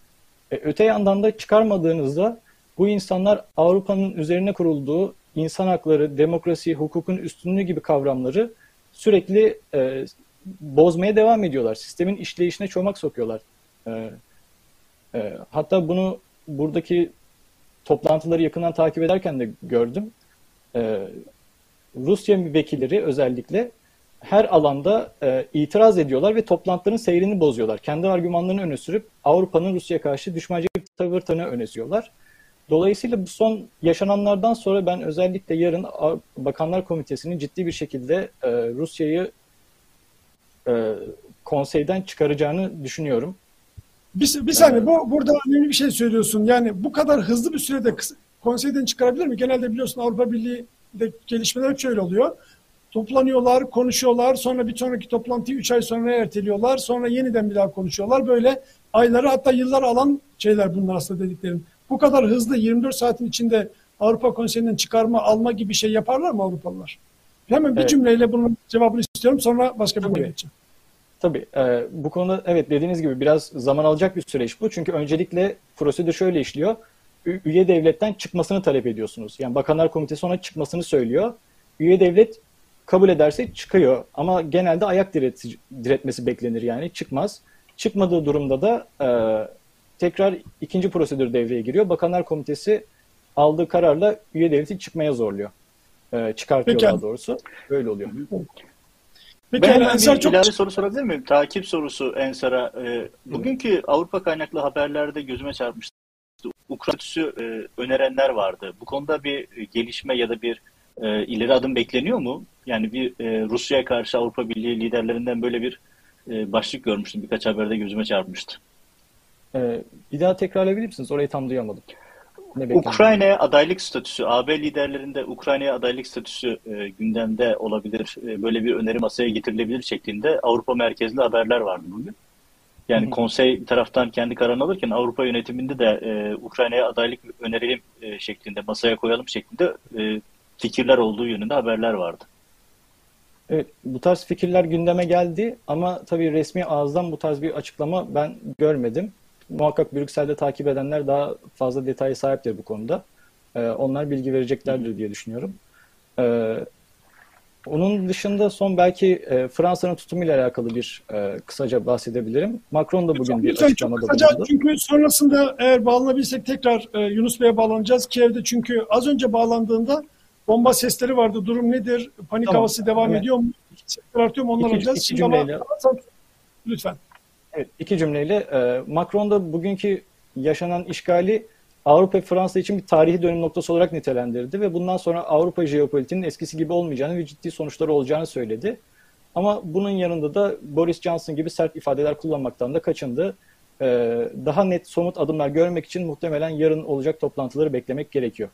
E, öte yandan da çıkarmadığınızda bu insanlar Avrupa'nın üzerine kurulduğu insan hakları, demokrasi, hukukun üstünlüğü gibi kavramları sürekli e, bozmaya devam ediyorlar. Sistemin işleyişine çomak sokuyorlar. E, e, hatta bunu buradaki toplantıları yakından takip ederken de gördüm. E, Rusya vekilleri özellikle her alanda e, itiraz ediyorlar ve toplantıların seyrini bozuyorlar. Kendi argümanlarını öne sürüp Avrupa'nın Rusya'ya karşı düşmancı bir tavır öne sürüyorlar. Dolayısıyla bu son yaşananlardan sonra ben özellikle yarın Bakanlar Komitesi'nin ciddi bir şekilde e, Rusya'yı e, konseyden çıkaracağını düşünüyorum. Bir, bir saniye, bu burada önemli bir şey söylüyorsun. Yani bu kadar hızlı bir sürede konseyden çıkarabilir mi? Genelde biliyorsun Avrupa Birliği de gelişmeler şöyle oluyor. Toplanıyorlar, konuşuyorlar. Sonra bir sonraki toplantıyı 3 ay sonra erteliyorlar. Sonra yeniden bir daha konuşuyorlar. Böyle ayları hatta yıllar alan şeyler bunlar aslında dediklerim. Bu kadar hızlı 24 saatin içinde Avrupa Konseyi'nden çıkarma, alma gibi şey yaparlar mı Avrupalılar? Hemen bir evet. cümleyle bunun cevabını istiyorum. Sonra başka bir konuya geçeceğim. Tabii. E, bu konuda evet dediğiniz gibi biraz zaman alacak bir süreç bu. Çünkü öncelikle prosedür şöyle işliyor üye devletten çıkmasını talep ediyorsunuz. Yani Bakanlar Komitesi ona çıkmasını söylüyor. Üye devlet kabul ederse çıkıyor. Ama genelde ayak diret, diretmesi beklenir yani çıkmaz. Çıkmadığı durumda da e, tekrar ikinci prosedür devreye giriyor. Bakanlar Komitesi aldığı kararla üye devleti çıkmaya zorluyor. E, çıkartıyor Peki. daha doğrusu. Böyle oluyor. Peki, ben hemen bir çok... ilave soru sorabilir miyim? Takip sorusu Ensar'a. E, bugünkü Avrupa kaynaklı haberlerde gözüme çarpmıştı. Ukrayna e, önerenler vardı. Bu konuda bir gelişme ya da bir e, ileri adım bekleniyor mu? Yani bir e, Rusya'ya karşı Avrupa Birliği liderlerinden böyle bir e, başlık görmüştüm. Birkaç haberde gözüme çarpmıştı. Ee, bir daha tekrarlayabilir misiniz? Orayı tam duyamadım. Ukrayna'ya adaylık statüsü, AB liderlerinde Ukrayna'ya adaylık statüsü e, gündemde olabilir, e, böyle bir öneri masaya getirilebilir şeklinde Avrupa merkezli haberler vardı bugün. Yani konsey taraftan kendi kararını alırken Avrupa yönetiminde de e, Ukrayna'ya adaylık önerelim e, şeklinde, masaya koyalım şeklinde e, fikirler olduğu yönünde haberler vardı. Evet, bu tarz fikirler gündeme geldi ama tabii resmi ağızdan bu tarz bir açıklama ben görmedim. Muhakkak Brüksel'de takip edenler daha fazla detaya sahiptir bu konuda. Ee, onlar bilgi vereceklerdir diye düşünüyorum. Ee, onun dışında son belki e, Fransa'nın tutumuyla alakalı bir e, kısaca bahsedebilirim. Macron da bugün bir açıklamada bulundu. Çünkü sonrasında eğer bağlanabilirsek tekrar e, Yunus Bey'e bağlanacağız. Kiev'de çünkü az önce bağlandığında bomba sesleri vardı. Durum nedir? Panik tamam. havası devam evet. ediyor mu? Sesler artıyor mu? Onlar iki, alacağız. Iki cümleyle, ama, lütfen. Evet, iki cümleyle. E, Macron da bugünkü yaşanan işgali Avrupa ve Fransa için bir tarihi dönüm noktası olarak nitelendirdi ve bundan sonra Avrupa jeopolitiğinin eskisi gibi olmayacağını ve ciddi sonuçları olacağını söyledi. Ama bunun yanında da Boris Johnson gibi sert ifadeler kullanmaktan da kaçındı. Ee, daha net somut adımlar görmek için muhtemelen yarın olacak toplantıları beklemek gerekiyor.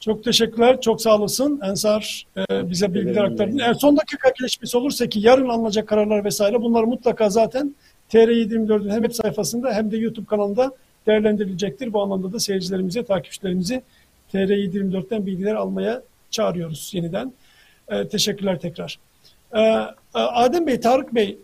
Çok teşekkürler. Çok sağ olasın. Ensar e, bize bilgiler aktardın. Eğer son dakika gelişmesi olursa ki yarın alınacak kararlar vesaire bunlar mutlaka zaten TR724'ün hem web sayfasında hem de YouTube kanalında değerlendirilecektir. Bu anlamda da seyircilerimize, takipçilerimizi TR724'ten bilgiler almaya çağırıyoruz yeniden. E, teşekkürler tekrar. E, e, Adem Bey, Tarık Bey,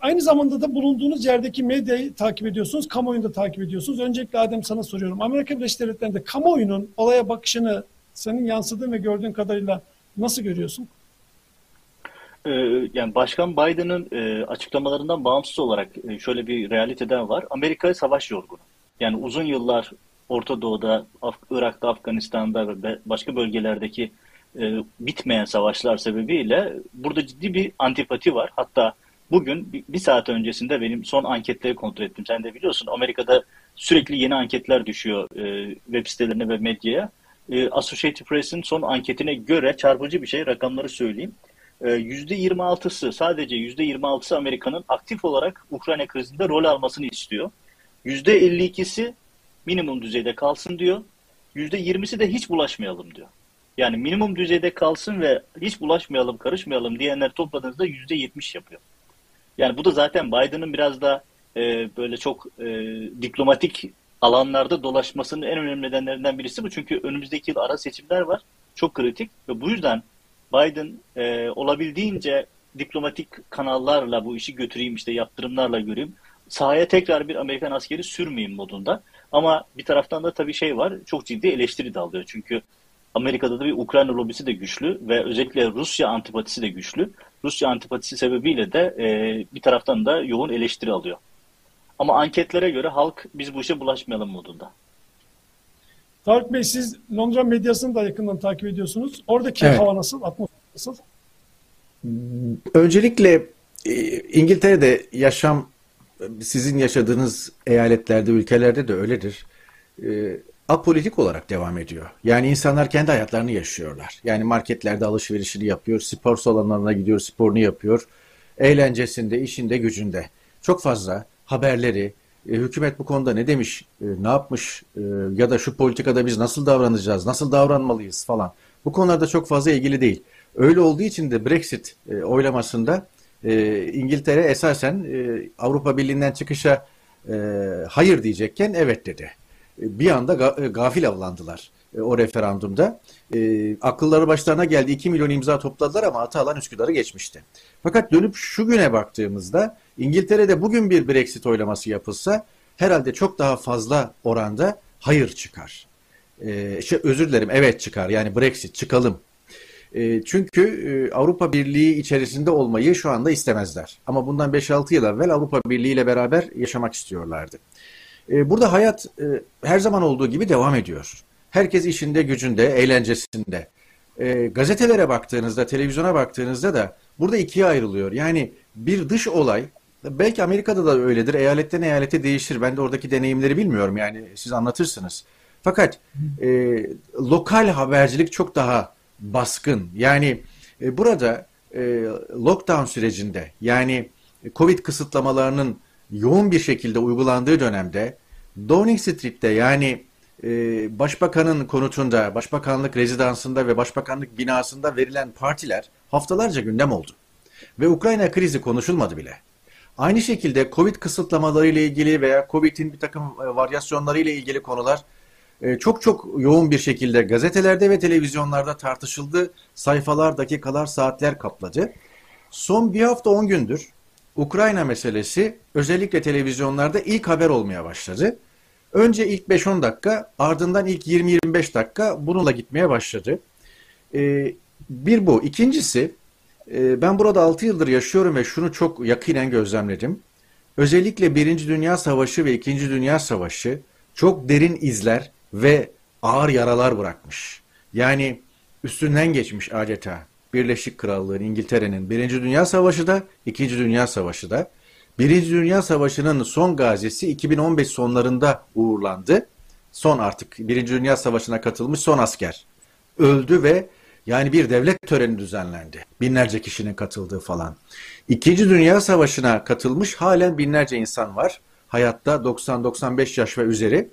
aynı zamanda da bulunduğunuz yerdeki medyayı takip ediyorsunuz, kamuoyunu da takip ediyorsunuz. Öncelikle Adem sana soruyorum. Amerika Birleşik Devletleri'nde kamuoyunun olaya bakışını senin yansıdığın ve gördüğün kadarıyla nasıl görüyorsun? Ee, yani Başkan Biden'ın e, açıklamalarından bağımsız olarak e, şöyle bir realiteden var. Amerika savaş yorgunu. Yani uzun yıllar Orta Doğu'da, Af Irak'ta, Afganistan'da ve başka bölgelerdeki e, bitmeyen savaşlar sebebiyle burada ciddi bir antipati var. Hatta bugün bir, saat öncesinde benim son anketleri kontrol ettim. Sen de biliyorsun Amerika'da sürekli yeni anketler düşüyor e, web sitelerine ve medyaya. E, Associated Press'in son anketine göre çarpıcı bir şey rakamları söyleyeyim. E, %26'sı sadece %26'sı Amerika'nın aktif olarak Ukrayna krizinde rol almasını istiyor. %52'si minimum düzeyde kalsın diyor. %20'si de hiç bulaşmayalım diyor. Yani minimum düzeyde kalsın ve hiç bulaşmayalım, karışmayalım diyenler topladığınızda %70 yapıyor. Yani bu da zaten Biden'ın biraz da e, böyle çok e, diplomatik alanlarda dolaşmasının en önemli nedenlerinden birisi bu. Çünkü önümüzdeki yıl ara seçimler var. Çok kritik ve bu yüzden Biden e, olabildiğince diplomatik kanallarla bu işi götüreyim işte yaptırımlarla göreyim. Sahaya tekrar bir Amerikan askeri sürmeyeyim modunda. Ama bir taraftan da tabii şey var çok ciddi eleştiri de alıyor. Çünkü Amerika'da da bir Ukrayna lobisi de güçlü ve özellikle Rusya antipatisi de güçlü. Rusya antipatisi sebebiyle de e, bir taraftan da yoğun eleştiri alıyor. Ama anketlere göre halk biz bu işe bulaşmayalım modunda. Tarık Bey siz Londra medyasını da yakından takip ediyorsunuz. Oradaki evet. hava nasıl? Atmosfer nasıl? Öncelikle e, İngiltere'de yaşam sizin yaşadığınız eyaletlerde, ülkelerde de öyledir. E, apolitik olarak devam ediyor. Yani insanlar kendi hayatlarını yaşıyorlar. Yani marketlerde alışverişini yapıyor, spor salonlarına gidiyor, sporunu yapıyor. Eğlencesinde, işinde, gücünde. Çok fazla haberleri, e, hükümet bu konuda ne demiş, e, ne yapmış e, ya da şu politikada biz nasıl davranacağız, nasıl davranmalıyız falan. Bu konularda çok fazla ilgili değil. Öyle olduğu için de Brexit e, oylamasında e, İngiltere esasen e, Avrupa Birliği'nden çıkışa e, hayır diyecekken evet dedi. E, bir anda e, gafil avlandılar e, o referandumda. E, akılları başlarına geldi 2 milyon imza topladılar ama Atalan Üsküdar'ı geçmişti. Fakat dönüp şu güne baktığımızda İngiltere'de bugün bir Brexit oylaması yapılsa herhalde çok daha fazla oranda hayır çıkar. E, şey, özür dilerim evet çıkar yani Brexit çıkalım. E, çünkü e, Avrupa Birliği içerisinde olmayı şu anda istemezler. Ama bundan 5-6 yıl evvel Avrupa Birliği ile beraber yaşamak istiyorlardı. E, burada hayat e, her zaman olduğu gibi devam ediyor. Herkes işinde, gücünde, eğlencesinde. E, gazetelere baktığınızda, televizyona baktığınızda da burada ikiye ayrılıyor. Yani bir dış olay, belki Amerika'da da öyledir, eyaletten eyalete değişir. Ben de oradaki deneyimleri bilmiyorum yani siz anlatırsınız. Fakat e, lokal habercilik çok daha baskın. Yani e, burada e, lockdown sürecinde yani Covid kısıtlamalarının yoğun bir şekilde uygulandığı dönemde Downing Street'te yani e, başbakanın konutunda, başbakanlık rezidansında ve başbakanlık binasında verilen partiler haftalarca gündem oldu. Ve Ukrayna krizi konuşulmadı bile. Aynı şekilde Covid kısıtlamaları ile ilgili veya Covid'in bir takım e, varyasyonları ile ilgili konular e, çok çok yoğun bir şekilde gazetelerde ve televizyonlarda tartışıldı. Sayfalar, dakikalar, saatler kapladı. Son bir hafta on gündür Ukrayna meselesi özellikle televizyonlarda ilk haber olmaya başladı. Önce ilk 5-10 dakika ardından ilk 20-25 dakika bununla gitmeye başladı. Ee, bir bu. İkincisi e, ben burada 6 yıldır yaşıyorum ve şunu çok yakinen gözlemledim. Özellikle Birinci Dünya Savaşı ve İkinci Dünya Savaşı çok derin izler ve ağır yaralar bırakmış. Yani üstünden geçmiş adeta. Birleşik Krallığı'nın, İngiltere'nin Birinci Dünya Savaşı da, İkinci Dünya Savaşı da. Birinci Dünya Savaşı'nın son gazisi 2015 sonlarında uğurlandı. Son artık Birinci Dünya Savaşı'na katılmış son asker. Öldü ve Yani bir devlet töreni düzenlendi. Binlerce kişinin katıldığı falan. İkinci Dünya Savaşı'na katılmış halen binlerce insan var. Hayatta 90-95 yaş ve üzeri.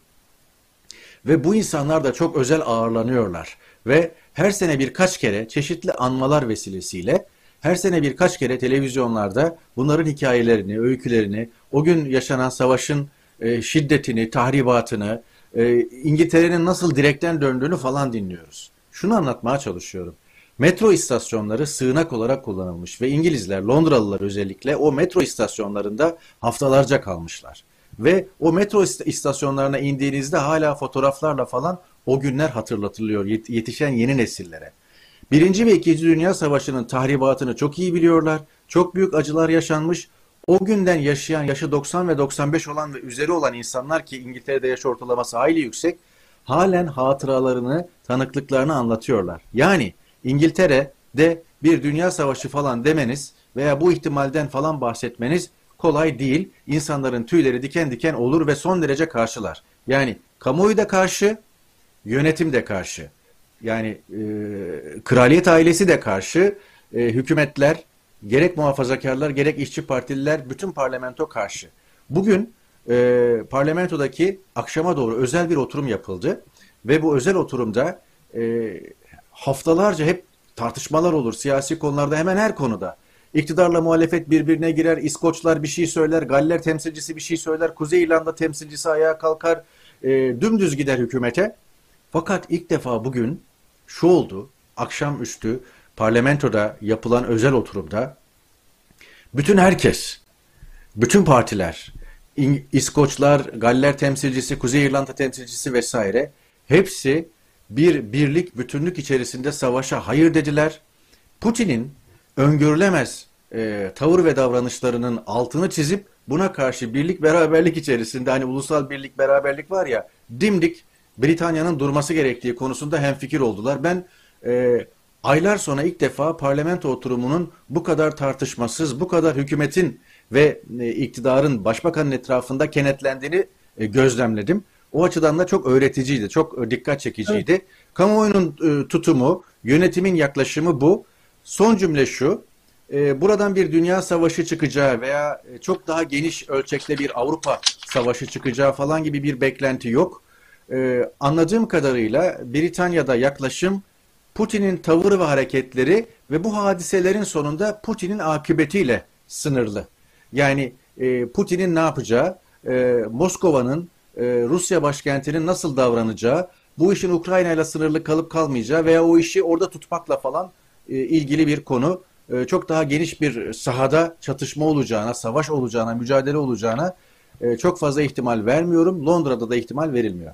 Ve bu insanlar da çok özel ağırlanıyorlar. Ve her sene birkaç kere çeşitli anmalar vesilesiyle her sene birkaç kere televizyonlarda bunların hikayelerini, öykülerini, o gün yaşanan savaşın e, şiddetini, tahribatını, e, İngiltere'nin nasıl direkten döndüğünü falan dinliyoruz. Şunu anlatmaya çalışıyorum. Metro istasyonları sığınak olarak kullanılmış ve İngilizler, Londralılar özellikle o metro istasyonlarında haftalarca kalmışlar. Ve o metro istasyonlarına indiğinizde hala fotoğraflarla falan o günler hatırlatılıyor yetişen yeni nesillere. Birinci ve İkinci Dünya Savaşı'nın tahribatını çok iyi biliyorlar. Çok büyük acılar yaşanmış. O günden yaşayan yaşı 90 ve 95 olan ve üzeri olan insanlar ki İngiltere'de yaş ortalaması hayli yüksek halen hatıralarını, tanıklıklarını anlatıyorlar. Yani İngiltere'de bir dünya savaşı falan demeniz veya bu ihtimalden falan bahsetmeniz kolay değil. İnsanların tüyleri diken diken olur ve son derece karşılar. Yani kamuoyu da karşı, yönetim de karşı. Yani e, kraliyet ailesi de karşı, e, hükümetler, gerek muhafazakarlar gerek işçi partililer bütün parlamento karşı. Bugün e, parlamentodaki akşama doğru özel bir oturum yapıldı ve bu özel oturumda e, haftalarca hep tartışmalar olur siyasi konularda hemen her konuda. İktidarla muhalefet birbirine girer, İskoçlar bir şey söyler, Galler temsilcisi bir şey söyler, Kuzey İrlanda temsilcisi ayağa kalkar, e, dümdüz gider hükümete. Fakat ilk defa bugün şu oldu, akşamüstü parlamentoda yapılan özel oturumda bütün herkes, bütün partiler, İskoçlar, Galler temsilcisi, Kuzey İrlanda temsilcisi vesaire hepsi bir birlik, bütünlük içerisinde savaşa hayır dediler. Putin'in öngörülemez e, tavır ve davranışlarının altını çizip buna karşı birlik beraberlik içerisinde hani ulusal birlik beraberlik var ya dimdik Britanya'nın durması gerektiği konusunda hemfikir oldular. Ben e, aylar sonra ilk defa parlamento oturumunun bu kadar tartışmasız, bu kadar hükümetin ve e, iktidarın başbakanın etrafında kenetlendiğini e, gözlemledim. O açıdan da çok öğreticiydi, çok dikkat çekiciydi. Evet. Kamuoyunun e, tutumu, yönetimin yaklaşımı bu. Son cümle şu, e, buradan bir dünya savaşı çıkacağı veya e, çok daha geniş ölçekte bir Avrupa savaşı çıkacağı falan gibi bir beklenti yok. E, anladığım kadarıyla Britanya'da yaklaşım Putin'in tavır ve hareketleri ve bu hadiselerin sonunda Putin'in akıbetiyle sınırlı. Yani e, Putin'in ne yapacağı, e, Moskova'nın, e, Rusya başkentinin nasıl davranacağı, bu işin Ukrayna ile sınırlı kalıp kalmayacağı veya o işi orada tutmakla falan ilgili bir konu. E, çok daha geniş bir sahada çatışma olacağına, savaş olacağına, mücadele olacağına e, çok fazla ihtimal vermiyorum. Londra'da da ihtimal verilmiyor.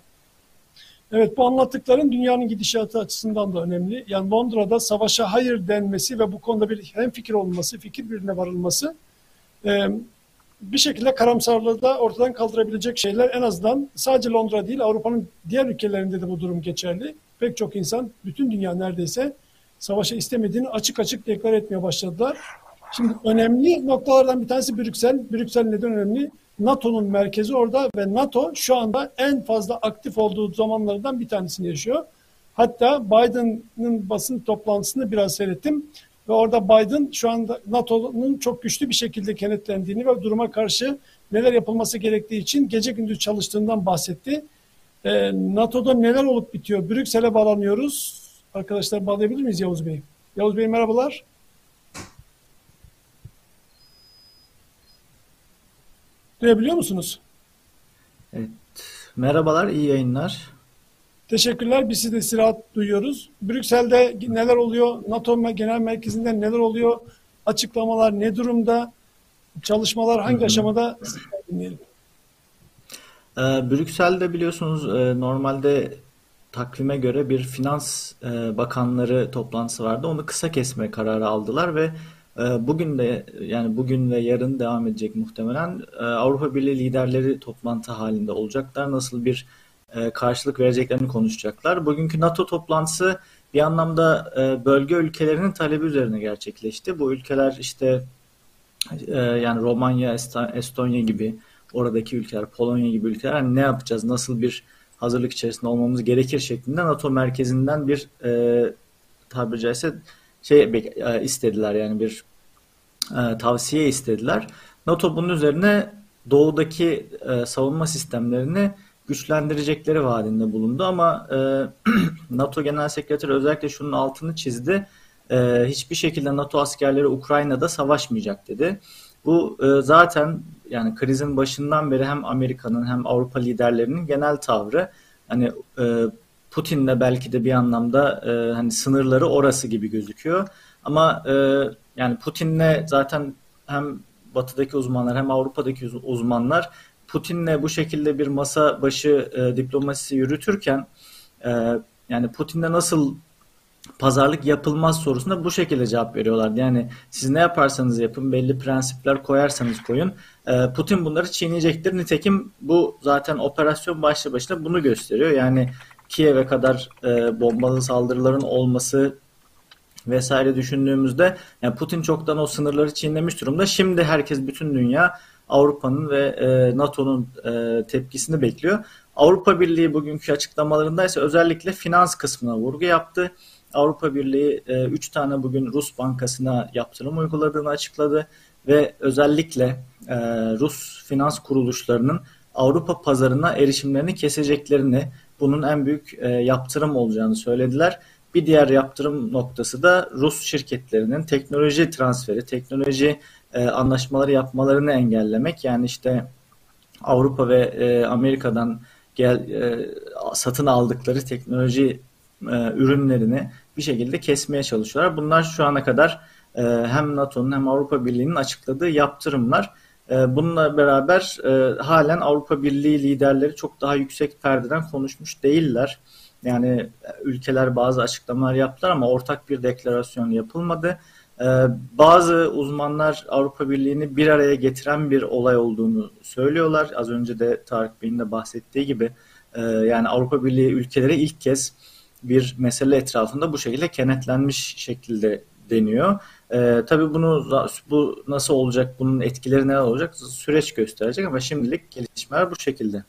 Evet bu anlattıkların dünyanın gidişatı açısından da önemli. Yani Londra'da savaşa hayır denmesi ve bu konuda bir hem fikir olması, fikir birine varılması e, bir şekilde karamsarlığı da ortadan kaldırabilecek şeyler en azından sadece Londra değil Avrupa'nın diğer ülkelerinde de bu durum geçerli. Pek çok insan bütün dünya neredeyse savaşa istemediğini açık açık deklar etmeye başladılar. Şimdi önemli noktalardan bir tanesi Brüksel. Brüksel neden önemli? NATO'nun merkezi orada ve NATO şu anda en fazla aktif olduğu zamanlardan bir tanesini yaşıyor. Hatta Biden'ın basın toplantısını biraz seyrettim. Ve orada Biden şu anda NATO'nun çok güçlü bir şekilde kenetlendiğini ve duruma karşı neler yapılması gerektiği için gece gündüz çalıştığından bahsetti. Ee, NATO'da neler olup bitiyor? Brüksel'e bağlanıyoruz. Arkadaşlar bağlayabilir miyiz Yavuz Bey? Yavuz Bey merhabalar. Duyabiliyor musunuz? Evet. Merhabalar, iyi yayınlar. Teşekkürler. Biz sizi de istirahat duyuyoruz. Brüksel'de neler oluyor? NATO Genel Merkezi'nde neler oluyor? Açıklamalar ne durumda? Çalışmalar hangi Hı-hı. aşamada? Dinleyelim. Ee, Brüksel'de biliyorsunuz e, normalde takvime göre bir finans e, bakanları toplantısı vardı. Onu kısa kesme kararı aldılar ve e, bugün de yani bugün ve yarın devam edecek muhtemelen Avrupa Birliği liderleri toplantı halinde olacaklar. Nasıl bir e, karşılık vereceklerini konuşacaklar. Bugünkü NATO toplantısı bir anlamda e, bölge ülkelerinin talebi üzerine gerçekleşti. Bu ülkeler işte e, yani Romanya, Estonya gibi oradaki ülkeler, Polonya gibi ülkeler hani ne yapacağız, nasıl bir hazırlık içerisinde olmamız gerekir şeklinde NATO merkezinden bir tabiri caizse şey e, istediler yani bir e, tavsiye istediler. NATO bunun üzerine doğudaki e, savunma sistemlerini güçlendirecekleri vaadinde bulundu ama e, NATO Genel Sekreteri özellikle şunun altını çizdi. E, hiçbir şekilde NATO askerleri Ukrayna'da savaşmayacak dedi. Bu e, zaten yani krizin başından beri hem Amerika'nın hem Avrupa liderlerinin genel tavrı. Hani e, Putin'le belki de bir anlamda e, hani sınırları orası gibi gözüküyor. Ama e, yani Putin'le zaten hem Batı'daki uzmanlar hem Avrupa'daki uzmanlar Putin'le bu şekilde bir masa başı e, diplomasisi yürütürken e, yani Putin'le nasıl pazarlık yapılmaz sorusuna bu şekilde cevap veriyorlar. Yani siz ne yaparsanız yapın, belli prensipler koyarsanız koyun. E, Putin bunları çiğneyecektir. Nitekim bu zaten operasyon başlı başına bunu gösteriyor. Yani Kiev'e kadar e, bombalı saldırıların olması vesaire düşündüğümüzde yani Putin çoktan o sınırları çiğnemiş durumda. Şimdi herkes bütün dünya Avrupa'nın ve e, NATO'nun tepkisini bekliyor. Avrupa Birliği bugünkü açıklamalarında ise özellikle finans kısmına vurgu yaptı. Avrupa Birliği 3 e, tane bugün Rus bankasına yaptırım uyguladığını açıkladı ve özellikle e, Rus finans kuruluşlarının Avrupa pazarına erişimlerini keseceklerini, bunun en büyük e, yaptırım olacağını söylediler. Bir diğer yaptırım noktası da Rus şirketlerinin teknoloji transferi, teknoloji anlaşmaları yapmalarını engellemek. Yani işte Avrupa ve Amerika'dan gel satın aldıkları teknoloji ürünlerini bir şekilde kesmeye çalışıyorlar. Bunlar şu ana kadar e, hem NATO'nun hem Avrupa Birliği'nin açıkladığı yaptırımlar. E, bununla beraber e, halen Avrupa Birliği liderleri çok daha yüksek perdeden konuşmuş değiller. Yani ülkeler bazı açıklamalar yaptılar ama ortak bir deklarasyon yapılmadı. Ee, bazı uzmanlar Avrupa Birliği'ni bir araya getiren bir olay olduğunu söylüyorlar. Az önce de Tarık Bey'in de bahsettiği gibi e, yani Avrupa Birliği ülkeleri ilk kez bir mesele etrafında bu şekilde kenetlenmiş şekilde deniyor. Ee, tabii bunu bu nasıl olacak, bunun etkileri ne olacak süreç gösterecek ama şimdilik gelişmeler bu şekilde.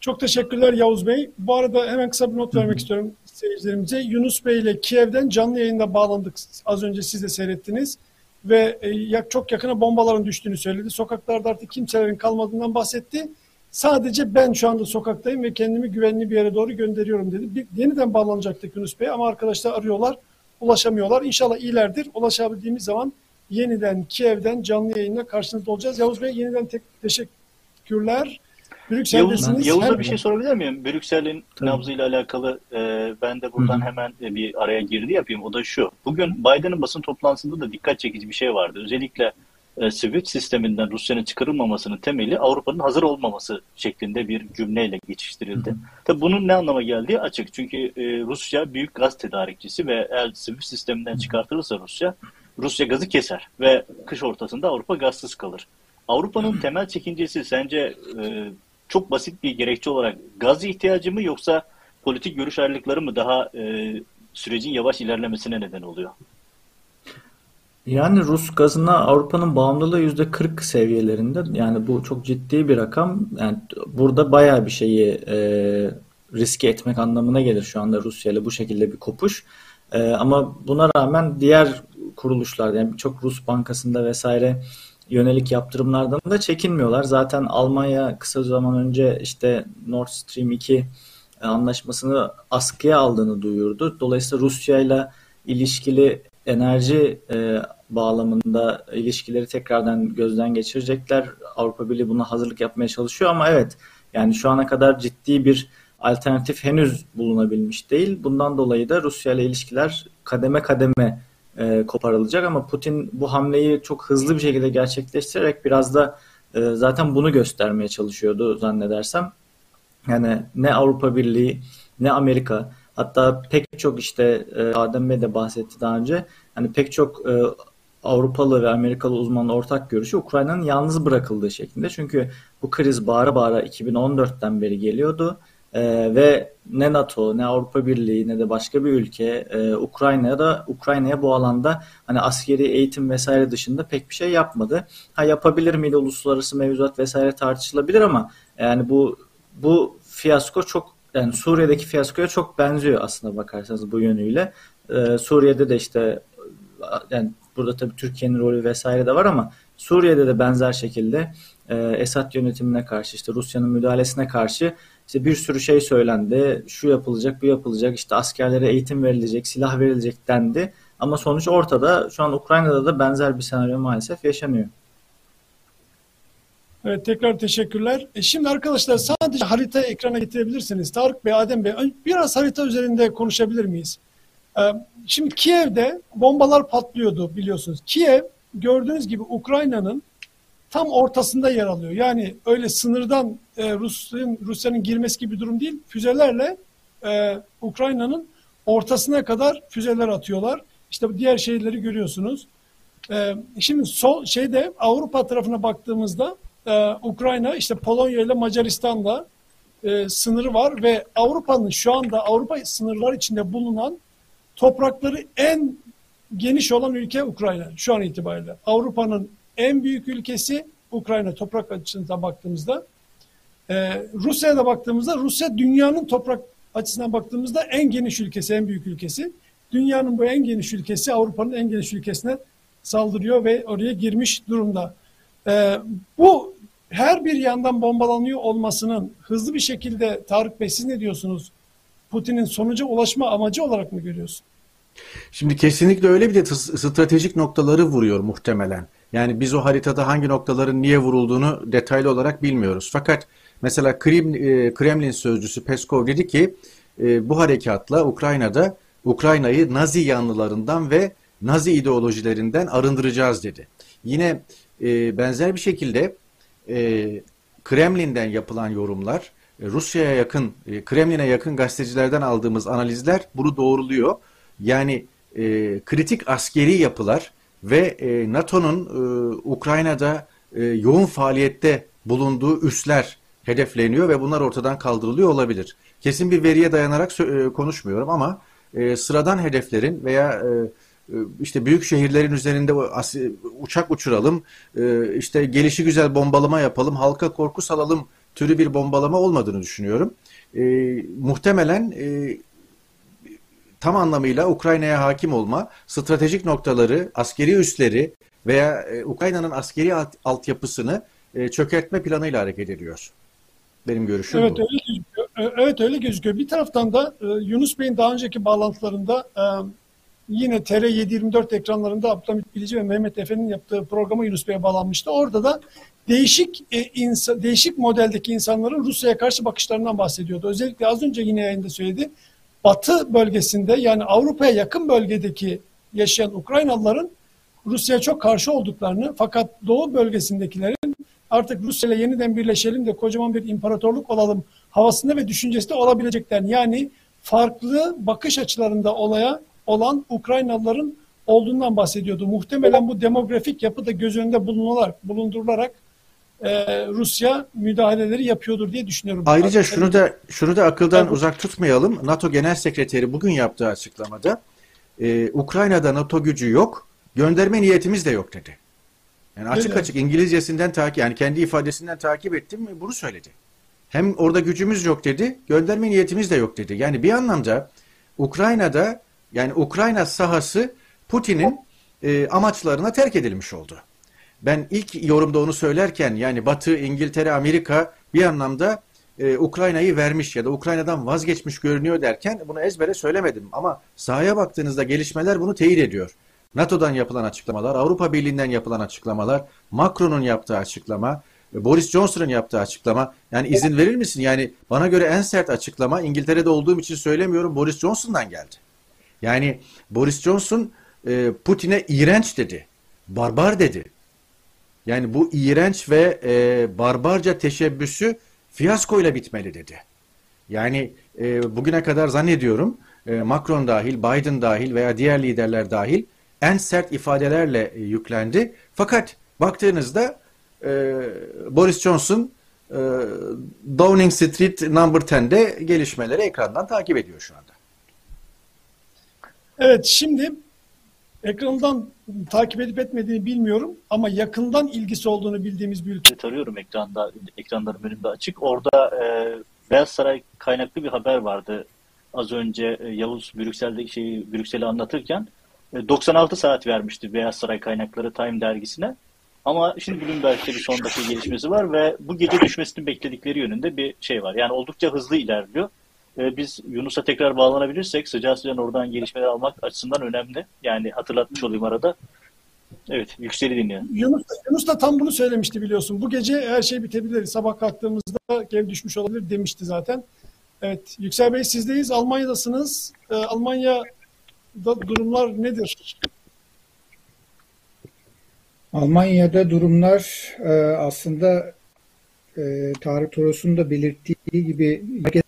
Çok teşekkürler Yavuz Bey. Bu arada hemen kısa bir not vermek istiyorum seyircilerimize. Yunus Bey ile Kiev'den canlı yayında bağlandık. Az önce siz de seyrettiniz. Ve e, çok yakına bombaların düştüğünü söyledi. Sokaklarda artık kimselerin kalmadığından bahsetti. Sadece ben şu anda sokaktayım ve kendimi güvenli bir yere doğru gönderiyorum dedi. Bir, yeniden bağlanacaktık Yunus Bey ama arkadaşlar arıyorlar, ulaşamıyorlar. İnşallah iyilerdir. Ulaşabildiğimiz zaman yeniden Kiev'den canlı yayında karşınızda olacağız. Yavuz Bey yeniden tek teşekkürler. Brüksel'desiniz. Yavuz, Yavuz'a bir şey sorabilir miyim? Brüksel'in nabzıyla alakalı e, ben de buradan Hı. hemen e, bir araya girdi yapayım. O da şu. Bugün Biden'ın basın toplantısında da dikkat çekici bir şey vardı. Özellikle e, Swift sisteminden Rusya'nın çıkarılmamasının temeli Avrupa'nın hazır olmaması şeklinde bir cümleyle geçiştirildi. Hı. Tabii bunun ne anlama geldiği açık. Çünkü e, Rusya büyük gaz tedarikçisi ve eğer Swift sisteminden çıkartılırsa Rusya, Rusya gazı keser ve kış ortasında Avrupa gazsız kalır. Avrupa'nın temel çekincesi sence e, çok basit bir gerekçe olarak gaz ihtiyacı mı yoksa politik görüş ayrılıkları mı daha e, sürecin yavaş ilerlemesine neden oluyor? Yani Rus gazına Avrupa'nın bağımlılığı yüzde 40 seviyelerinde. Yani bu çok ciddi bir rakam. Yani burada bayağı bir şeyi e, riske etmek anlamına gelir şu anda Rusya ile bu şekilde bir kopuş. E, ama buna rağmen diğer kuruluşlar yani birçok Rus bankasında vesaire yönelik yaptırımlardan da çekinmiyorlar. Zaten Almanya kısa zaman önce işte Nord Stream 2 e, anlaşmasını askıya aldığını duyurdu. Dolayısıyla Rusya ile ilişkili enerji e, bağlamında ilişkileri tekrardan gözden geçirecekler. Avrupa Birliği buna hazırlık yapmaya çalışıyor ama evet yani şu ana kadar ciddi bir alternatif henüz bulunabilmiş değil. Bundan dolayı da Rusya ile ilişkiler kademe kademe e, koparılacak ama Putin bu hamleyi çok hızlı bir şekilde gerçekleştirerek biraz da e, zaten bunu göstermeye çalışıyordu zannedersem. Yani ne Avrupa Birliği ne Amerika hatta pek çok işte e, Adem Bey de bahsetti daha önce hani pek çok e, Avrupalı ve Amerikalı uzmanın ortak görüşü Ukrayna'nın yalnız bırakıldığı şeklinde. Çünkü bu kriz bağıra bağıra 2014'ten beri geliyordu e, ve ne NATO, ne Avrupa Birliği, ne de başka bir ülke e, Ukrayna'ya da Ukrayna'ya bu alanda hani askeri eğitim vesaire dışında pek bir şey yapmadı. Ha yapabilir miydi uluslararası mevzuat vesaire tartışılabilir ama yani bu bu fiyasko çok yani Suriye'deki fiyaskoya çok benziyor aslında bakarsanız bu yönüyle. Ee, Suriye'de de işte yani burada tabii Türkiye'nin rolü vesaire de var ama Suriye'de de benzer şekilde e, Esad yönetimine karşı işte Rusya'nın müdahalesine karşı işte bir sürü şey söylendi. Şu yapılacak, bu yapılacak, işte askerlere eğitim verilecek, silah verilecek dendi. Ama sonuç ortada. Şu an Ukrayna'da da benzer bir senaryo maalesef yaşanıyor. Evet tekrar teşekkürler. E şimdi arkadaşlar sadece harita ekrana getirebilirsiniz. Tarık Bey, Adem Bey biraz harita üzerinde konuşabilir miyiz? E, şimdi Kiev'de bombalar patlıyordu biliyorsunuz. Kiev gördüğünüz gibi Ukrayna'nın tam ortasında yer alıyor. Yani öyle sınırdan e, Rusya'nın Rusya'nın girmesi gibi bir durum değil. Füzelerle e, Ukrayna'nın ortasına kadar füzeler atıyorlar. İşte diğer şehirleri görüyorsunuz. E, şimdi sol şeyde Avrupa tarafına baktığımızda e, Ukrayna işte Polonya ile Macaristan'la e, sınırı var ve Avrupa'nın şu anda Avrupa sınırlar içinde bulunan toprakları en geniş olan ülke Ukrayna şu an itibariyle. Avrupa'nın en büyük ülkesi Ukrayna toprak açısından baktığımızda. Ee, Rusya'ya da baktığımızda Rusya dünyanın toprak açısından baktığımızda en geniş ülkesi, en büyük ülkesi. Dünyanın bu en geniş ülkesi Avrupa'nın en geniş ülkesine saldırıyor ve oraya girmiş durumda. Ee, bu her bir yandan bombalanıyor olmasının hızlı bir şekilde Tarık Bey siz ne diyorsunuz? Putin'in sonuca ulaşma amacı olarak mı görüyorsun? Şimdi kesinlikle öyle bir de stratejik noktaları vuruyor muhtemelen. Yani biz o haritada hangi noktaların niye vurulduğunu detaylı olarak bilmiyoruz. Fakat mesela e, Kremlin sözcüsü Peskov dedi ki e, bu harekatla Ukrayna'da Ukrayna'yı Nazi yanlılarından ve Nazi ideolojilerinden arındıracağız dedi. Yine e, benzer bir şekilde Kremlin'den yapılan yorumlar, Rusya'ya yakın, Kremlin'e yakın gazetecilerden aldığımız analizler bunu doğruluyor. Yani kritik askeri yapılar ve e, NATO'nun e, Ukrayna'da e, yoğun faaliyette bulunduğu üsler hedefleniyor ve bunlar ortadan kaldırılıyor olabilir. Kesin bir veriye dayanarak e, konuşmuyorum ama e, sıradan hedeflerin veya e, e işte büyük şehirlerin üzerinde uçak uçuralım, e, işte gelişi güzel bombalama yapalım, halka korku salalım türü bir bombalama olmadığını düşünüyorum. E, muhtemelen e, tam anlamıyla Ukrayna'ya hakim olma, stratejik noktaları, askeri üsleri veya e, Ukrayna'nın askeri alt, altyapısını e, çökertme planıyla hareket ediyor. Benim görüşüm evet, bu. Öyle gözüküyor. Evet öyle gözüküyor. Bir taraftan da e, Yunus Bey'in daha önceki bağlantılarında e, yine TR724 ekranlarında Abdülhamit Bilici ve Mehmet Efe'nin yaptığı programa Yunus Bey'e bağlanmıştı. Orada da değişik e, insan, değişik modeldeki insanların Rusya'ya karşı bakışlarından bahsediyordu. Özellikle az önce yine yayında söyledi batı bölgesinde yani Avrupa'ya yakın bölgedeki yaşayan Ukraynalıların Rusya'ya çok karşı olduklarını fakat doğu bölgesindekilerin artık Rusya ile yeniden birleşelim de kocaman bir imparatorluk olalım havasında ve düşüncesinde olabileceklerini yani farklı bakış açılarında olaya olan Ukraynalıların olduğundan bahsediyordu. Muhtemelen bu demografik yapı da göz önünde bulunularak, bulundurularak e, Rusya müdahaleleri yapıyordur diye düşünüyorum. Ayrıca şunu da şunu da akıldan evet. uzak tutmayalım. NATO Genel Sekreteri bugün yaptığı açıklamada e, Ukrayna'da NATO gücü yok, gönderme niyetimiz de yok dedi. Yani açık Öyle. açık İngilizcesinden takip yani kendi ifadesinden takip ettim bunu söyledi. Hem orada gücümüz yok dedi, gönderme niyetimiz de yok dedi. Yani bir anlamda Ukrayna'da yani Ukrayna sahası Putin'in e, amaçlarına terk edilmiş oldu ben ilk yorumda onu söylerken yani Batı, İngiltere, Amerika bir anlamda e, Ukrayna'yı vermiş ya da Ukrayna'dan vazgeçmiş görünüyor derken bunu ezbere söylemedim. Ama sahaya baktığınızda gelişmeler bunu teyit ediyor. NATO'dan yapılan açıklamalar, Avrupa Birliği'nden yapılan açıklamalar, Macron'un yaptığı açıklama, e, Boris Johnson'ın yaptığı açıklama. Yani izin verir misin? Yani bana göre en sert açıklama İngiltere'de olduğum için söylemiyorum Boris Johnson'dan geldi. Yani Boris Johnson e, Putin'e iğrenç dedi, barbar dedi. Yani bu iğrenç ve e, barbarca teşebbüsü fiyaskoyla bitmeli dedi. Yani e, bugüne kadar zannediyorum e, Macron dahil, Biden dahil veya diğer liderler dahil en sert ifadelerle e, yüklendi. Fakat baktığınızda e, Boris Johnson e, Downing Street Number 10'de gelişmeleri ekrandan takip ediyor şu anda. Evet şimdi ekrandan takip edip etmediğini bilmiyorum ama yakından ilgisi olduğunu bildiğimiz bir ülke. Tarıyorum ekranda, ekranlarım önümde açık. Orada e, Beyaz Saray kaynaklı bir haber vardı az önce e, Yavuz Brüksel'de şeyi Brüksel'i anlatırken 96 e, saat vermişti Beyaz Saray kaynakları Time dergisine. Ama şimdi Bloomberg'de bir son dakika gelişmesi var ve bu gece düşmesini bekledikleri yönünde bir şey var. Yani oldukça hızlı ilerliyor. Ee, biz Yunus'a tekrar bağlanabilirsek sıcağı sıcağına oradan gelişmeler almak açısından önemli. Yani hatırlatmış olayım arada. Evet, Yüksel'i dinleyelim. Yunus, Yunus da tam bunu söylemişti biliyorsun. Bu gece her şey bitebilir. Sabah kalktığımızda geri düşmüş olabilir demişti zaten. Evet, Yüksel Bey sizdeyiz. Almanya'dasınız. Ee, Almanya'da durumlar nedir? Almanya'da durumlar e, aslında e, Tarık Toros'un da belirttiği gibi herkes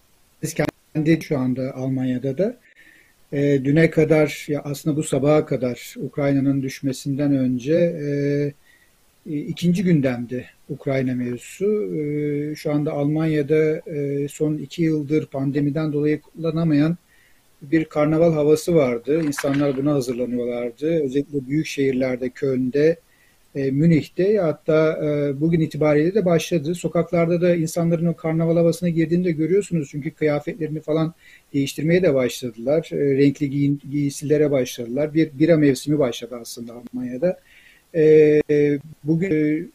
kendi şu anda Almanya'da da. E, düne kadar ya aslında bu sabaha kadar Ukrayna'nın düşmesinden önce e, ikinci gündemdi Ukrayna mevzusu. E, şu anda Almanya'da e, son iki yıldır pandemiden dolayı kullanamayan bir karnaval havası vardı. İnsanlar buna hazırlanıyorlardı. Özellikle büyük şehirlerde, Köln'de, e, Münih'te hatta e, bugün itibariyle de başladı. Sokaklarda da insanların o karnaval havasına girdiğini de görüyorsunuz. Çünkü kıyafetlerini falan değiştirmeye de başladılar. E, renkli giyin, giysilere başladılar. Bir bira mevsimi başladı aslında Almanya'da. E, bugün e,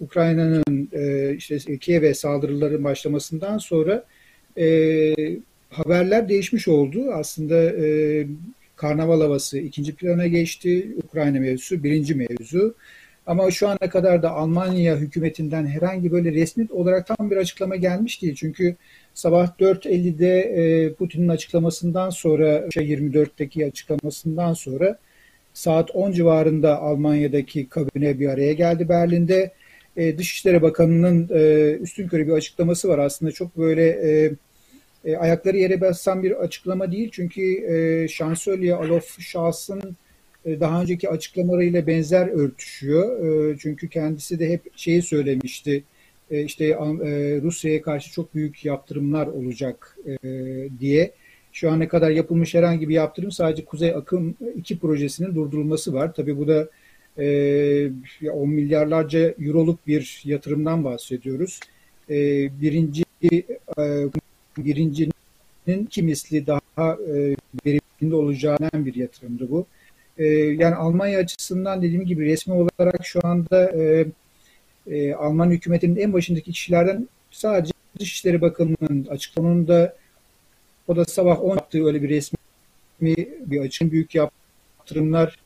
Ukrayna'nın e, işte Kiev'e saldırıların başlamasından sonra e, haberler değişmiş oldu. Aslında e, karnaval havası ikinci plana geçti. Ukrayna mevzusu birinci mevzu. Ama şu ana kadar da Almanya hükümetinden herhangi böyle resmi olarak tam bir açıklama gelmiş değil. Çünkü sabah 4.50'de e, Putin'in açıklamasından sonra, 24'teki açıklamasından sonra saat 10 civarında Almanya'daki kabine bir araya geldi Berlin'de. E, Dışişleri Bakanı'nın e, üstün körü bir açıklaması var. Aslında çok böyle e, ayakları yere basan bir açıklama değil. Çünkü e, şansölye Alof Schalz'ın e, daha önceki açıklamalarıyla benzer örtüşüyor. E, çünkü kendisi de hep şeyi söylemişti. E, işte e, Rusya'ya karşı çok büyük yaptırımlar olacak e, diye. Şu ana kadar yapılmış herhangi bir yaptırım sadece Kuzey Akım 2 projesinin durdurulması var. Tabii bu da e, 10 milyarlarca euroluk bir yatırımdan bahsediyoruz. E, birinci e, birincinin iki misli daha e, verimli olacağından bir yatırımdı bu. E, yani Almanya açısından dediğim gibi resmi olarak şu anda e, Alman hükümetinin en başındaki kişilerden sadece Dışişleri Bakanı'nın açıklamanında o da sabah 10 yaptığı öyle bir resmi bir açın büyük yaptırımlar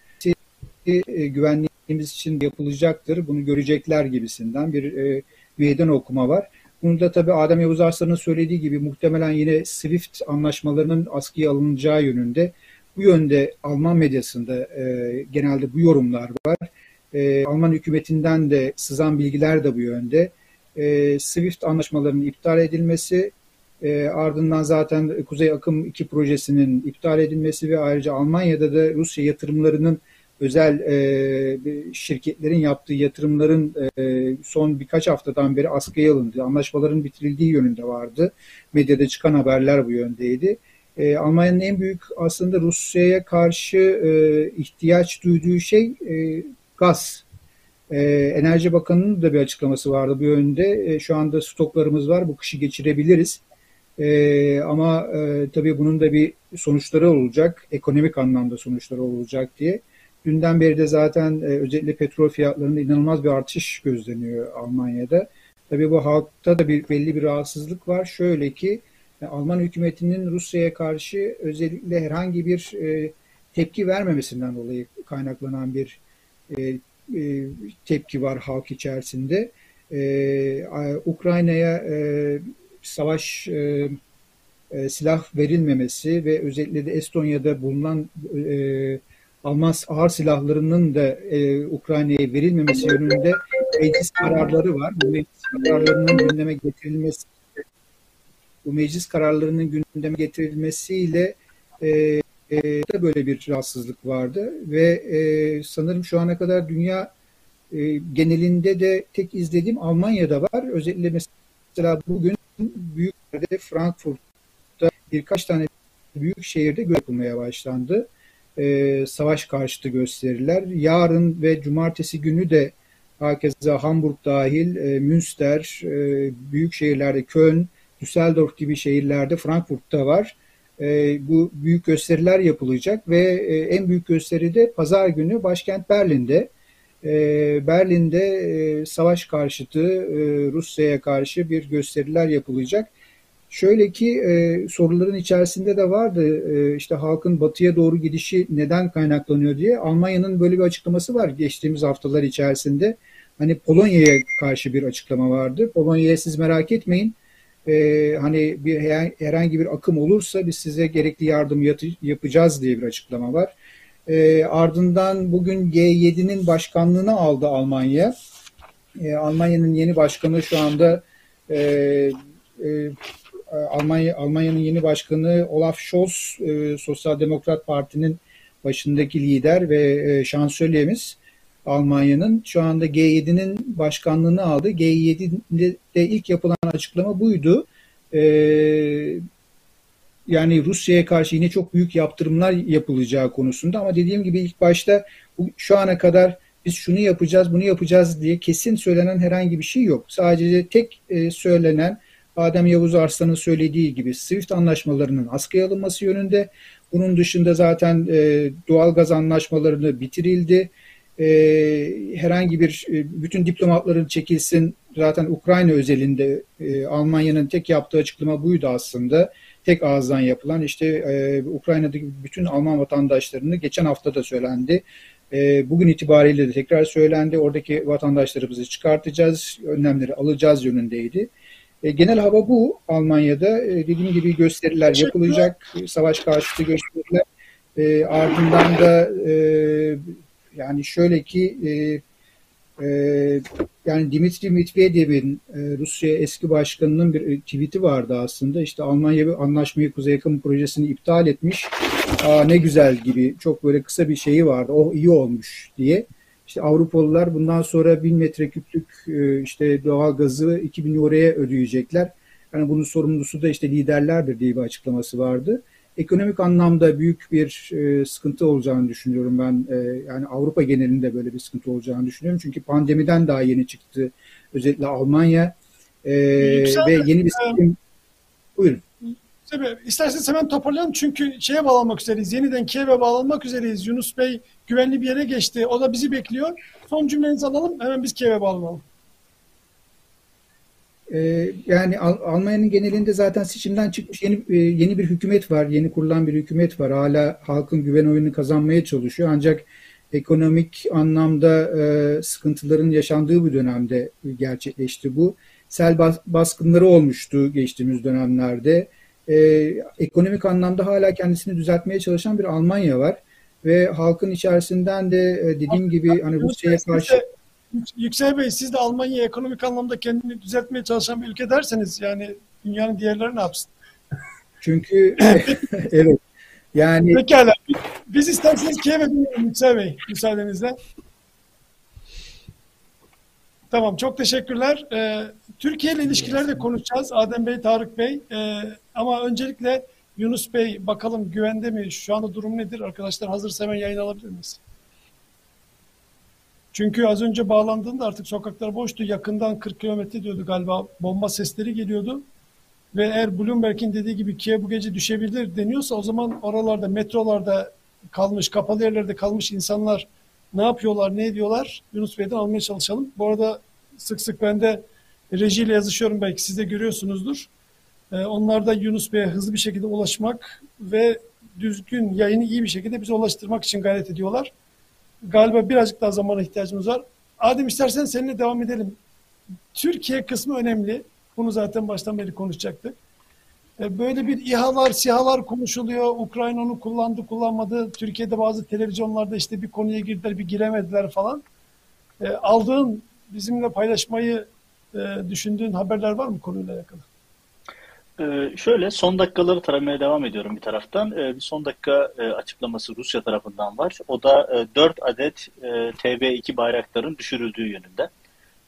güvenliğimiz için yapılacaktır. Bunu görecekler gibisinden bir e, okuma var. Bunu da tabii Adem Yavuz Arslan'ın söylediği gibi muhtemelen yine SWIFT anlaşmalarının askıya alınacağı yönünde. Bu yönde Alman medyasında e, genelde bu yorumlar var. E, Alman hükümetinden de sızan bilgiler de bu yönde. E, SWIFT anlaşmalarının iptal edilmesi, e, ardından zaten Kuzey Akım 2 projesinin iptal edilmesi ve ayrıca Almanya'da da Rusya yatırımlarının özel e, şirketlerin yaptığı yatırımların e, son birkaç haftadan beri askıya alındı. Anlaşmaların bitirildiği yönünde vardı. Medyada çıkan haberler bu yöndeydi. E, Almanya'nın en büyük aslında Rusya'ya karşı e, ihtiyaç duyduğu şey e, gaz. E, Enerji Bakanı'nın da bir açıklaması vardı bu yönde. E, şu anda stoklarımız var, bu kışı geçirebiliriz. E, ama e, tabii bunun da bir sonuçları olacak, ekonomik anlamda sonuçları olacak diye. Dünden beri de zaten e, özellikle petrol fiyatlarında inanılmaz bir artış gözleniyor Almanya'da. Tabii bu halkta da bir belli bir rahatsızlık var. Şöyle ki e, Alman hükümetinin Rusya'ya karşı özellikle herhangi bir e, tepki vermemesinden dolayı kaynaklanan bir e, e, tepki var halk içerisinde. E, Ukrayna'ya e, savaş e, e, silah verilmemesi ve özellikle de Estonya'da bulunan e, Alman ağır silahlarının da e, Ukrayna'ya verilmemesi yönünde meclis kararları var. Bu meclis kararlarının gündeme getirilmesi bu meclis kararlarının gündeme getirilmesiyle e, e, de böyle bir rahatsızlık vardı ve e, sanırım şu ana kadar dünya e, genelinde de tek izlediğim Almanya'da var. Özellikle mesela bugün büyük yerde Frankfurt'ta birkaç tane büyük şehirde yapılmaya başlandı e, savaş karşıtı gösteriler. Yarın ve cumartesi günü de herkese Hamburg dahil e, Münster, e, büyük şehirlerde Köln Düsseldorf gibi şehirlerde, Frankfurt'ta var. E, bu büyük gösteriler yapılacak ve e, en büyük gösteri de pazar günü başkent Berlin'de. E, Berlin'de e, savaş karşıtı e, Rusya'ya karşı bir gösteriler yapılacak. Şöyle ki e, soruların içerisinde de vardı e, işte halkın batıya doğru gidişi neden kaynaklanıyor diye. Almanya'nın böyle bir açıklaması var geçtiğimiz haftalar içerisinde. Hani Polonya'ya karşı bir açıklama vardı. Polonya'ya siz merak etmeyin. E, hani bir herhangi bir akım olursa biz size gerekli yardım yapacağız diye bir açıklama var. E, ardından bugün G7'nin başkanlığını aldı Almanya. E, Almanya'nın yeni başkanı şu anda e, e, Almanya Almanya'nın yeni başkanı Olaf Scholz, e, Sosyal Demokrat Parti'nin başındaki lider ve e, şansölyemiz Almanya'nın şu anda G7'nin başkanlığını aldı. G7'de ilk yapılan açıklama buydu. E, yani Rusya'ya karşı yine çok büyük yaptırımlar yapılacağı konusunda ama dediğim gibi ilk başta şu ana kadar biz şunu yapacağız, bunu yapacağız diye kesin söylenen herhangi bir şey yok. Sadece tek e, söylenen Adem Yavuz Arslan'ın söylediği gibi SWIFT anlaşmalarının askıya alınması yönünde. Bunun dışında zaten e, doğal gaz anlaşmalarını bitirildi. E, herhangi bir e, bütün diplomatların çekilsin. Zaten Ukrayna özelinde e, Almanya'nın tek yaptığı açıklama buydu aslında. Tek ağızdan yapılan işte e, Ukrayna'daki bütün Alman vatandaşlarını geçen hafta da söylendi. E, bugün itibariyle de tekrar söylendi. Oradaki vatandaşlarımızı çıkartacağız, önlemleri alacağız yönündeydi. E, genel hava bu Almanya'da. E, dediğim gibi gösteriler yapılacak, savaş karşıtı gösteriler. E, ardından da e, yani şöyle ki e, e, yani Dimitri Medvedev'in e, Rusya eski başkanının bir e, tweet'i vardı aslında. İşte Almanya bir anlaşmayı Kuzey Yakın projesini iptal etmiş. Aa, ne güzel gibi çok böyle kısa bir şeyi vardı. O iyi olmuş diye. İşte Avrupalılar bundan sonra 1000 metreküplük e, işte doğal gazı 2000 euroya ödeyecekler. Yani bunun sorumlusu da işte liderlerdir diye bir açıklaması vardı. Ekonomik anlamda büyük bir e, sıkıntı olacağını düşünüyorum ben. E, yani Avrupa genelinde böyle bir sıkıntı olacağını düşünüyorum. Çünkü pandemiden daha yeni çıktı. Özellikle Almanya. ve yeni bir sistem... Buyurun. Tabii, isterseniz hemen toparlayalım çünkü şeye bağlanmak üzereyiz. Yeniden Kiev'e bağlanmak üzereyiz. Yunus Bey güvenli bir yere geçti. O da bizi bekliyor. Son cümlenizi alalım. Hemen biz Kiev'e bağlanalım. Ee, yani Al- Almanya'nın genelinde zaten seçimden çıkmış yeni e, yeni bir hükümet var. Yeni kurulan bir hükümet var. Hala halkın güven oyunu kazanmaya çalışıyor. Ancak ekonomik anlamda e, sıkıntıların yaşandığı bir dönemde gerçekleşti bu. Sel bas- baskınları olmuştu geçtiğimiz dönemlerde e, ekonomik anlamda hala kendisini düzeltmeye çalışan bir Almanya var. Ve halkın içerisinden de e, dediğim gibi hani Rusya'ya karşı... Yüksel Bey siz de Almanya ekonomik anlamda kendini düzeltmeye çalışan bir ülke derseniz yani dünyanın diğerleri ne yapsın? Çünkü evet yani... Pekala. Biz isterseniz Kiev'e dönelim Yüksel Bey müsaadenizle. Tamam çok teşekkürler. Ee, Türkiye ile ilişkileri de konuşacağız. Adem Bey, Tarık Bey. Ee, ama öncelikle Yunus Bey bakalım güvende mi? Şu anda durum nedir? Arkadaşlar hazırsa hemen yayın alabilir miyiz? Çünkü az önce bağlandığında artık sokaklar boştu. Yakından 40 kilometre diyordu galiba. Bomba sesleri geliyordu. Ve eğer Bloomberg'in dediği gibi Kiev bu gece düşebilir deniyorsa o zaman oralarda, metrolarda kalmış, kapalı yerlerde kalmış insanlar ne yapıyorlar, ne ediyorlar? Yunus Bey'den almaya çalışalım. Bu arada sık sık ben de rejiyle yazışıyorum belki siz de görüyorsunuzdur. Ee, onlar da Yunus Bey'e hızlı bir şekilde ulaşmak ve düzgün yayını iyi bir şekilde bize ulaştırmak için gayret ediyorlar. Galiba birazcık daha zamana ihtiyacımız var. Adem istersen seninle devam edelim. Türkiye kısmı önemli. Bunu zaten baştan beri konuşacaktık. Ee, böyle bir İHA'lar, SİHA'lar konuşuluyor. Ukrayna onu kullandı, kullanmadı. Türkiye'de bazı televizyonlarda işte bir konuya girdiler, bir giremediler falan. E, aldığın, bizimle paylaşmayı e, düşündüğün haberler var mı konuyla alakalı? Ee, şöyle son dakikaları taramaya devam ediyorum bir taraftan. Ee, bir son dakika e, açıklaması Rusya tarafından var. O da e, 4 adet e, TB2 bayrakların düşürüldüğü yönünde.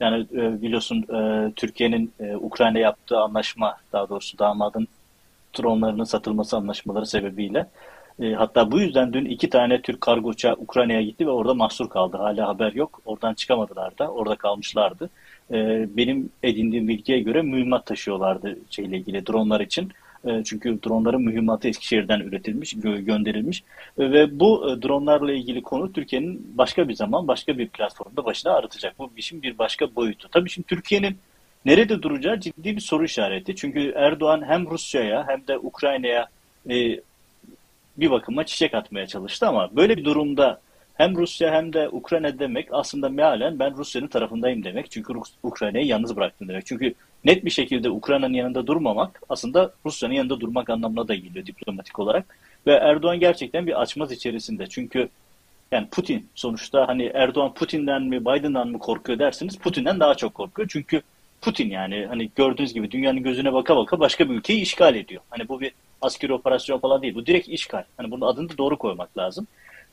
Yani e, biliyorsun e, Türkiye'nin e, Ukrayna yaptığı anlaşma daha doğrusu damadın dronlarının satılması anlaşmaları sebebiyle E, hatta bu yüzden dün iki tane Türk kargo uçağı Ukrayna'ya gitti ve orada mahsur kaldı. Hala haber yok. Oradan çıkamadılar da. Orada kalmışlardı. E, benim edindiğim bilgiye göre mühimmat taşıyorlardı şeyle ilgili dronlar için. E, çünkü dronların mühimmatı Eskişehir'den üretilmiş, gö gönderilmiş. E, ve bu e, dronlarla ilgili konu Türkiye'nin başka bir zaman, başka bir platformda başına arıtacak. Bu işin bir başka boyutu. Tabii şimdi Türkiye'nin nerede duracağı ciddi bir soru işareti. Çünkü Erdoğan hem Rusya'ya hem de Ukrayna'ya e, bir bakıma çiçek atmaya çalıştı ama böyle bir durumda hem Rusya hem de Ukrayna demek aslında mealen ben Rusya'nın tarafındayım demek. Çünkü Ukrayna'yı yalnız bıraktım demek. Çünkü net bir şekilde Ukrayna'nın yanında durmamak aslında Rusya'nın yanında durmak anlamına da geliyor diplomatik olarak. Ve Erdoğan gerçekten bir açmaz içerisinde. Çünkü yani Putin sonuçta hani Erdoğan Putin'den mi Biden'dan mı korkuyor dersiniz Putin'den daha çok korkuyor. Çünkü Putin yani hani gördüğünüz gibi dünyanın gözüne baka baka başka bir ülkeyi işgal ediyor. Hani bu bir askeri operasyon falan değil. Bu direkt işgal. Hani bunun adını da doğru koymak lazım.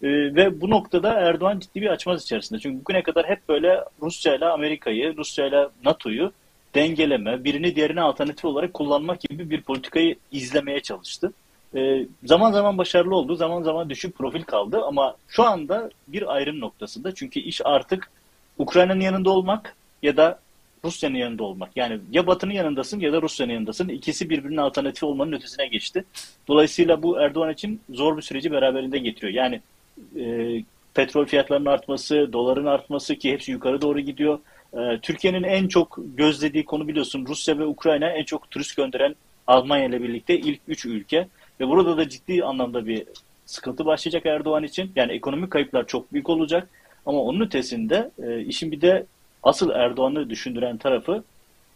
Ee, ve bu noktada Erdoğan ciddi bir açmaz içerisinde. Çünkü bugüne kadar hep böyle Rusya ile Amerika'yı, Rusya ile NATO'yu dengeleme, birini diğerine alternatif olarak kullanmak gibi bir politikayı izlemeye çalıştı. Ee, zaman zaman başarılı oldu, zaman zaman düşük profil kaldı ama şu anda bir ayrım noktasında. Çünkü iş artık Ukrayna'nın yanında olmak ya da Rusya'nın yanında olmak. Yani ya Batı'nın yanındasın ya da Rusya'nın yanındasın. İkisi birbirinin alternatifi olmanın ötesine geçti. Dolayısıyla bu Erdoğan için zor bir süreci beraberinde getiriyor. Yani e, petrol fiyatlarının artması, doların artması ki hepsi yukarı doğru gidiyor. E, Türkiye'nin en çok gözlediği konu biliyorsun Rusya ve Ukrayna en çok turist gönderen Almanya ile birlikte ilk üç ülke. Ve burada da ciddi anlamda bir sıkıntı başlayacak Erdoğan için. Yani ekonomik kayıplar çok büyük olacak. Ama onun ötesinde e, işin bir de asıl Erdoğan'ı düşündüren tarafı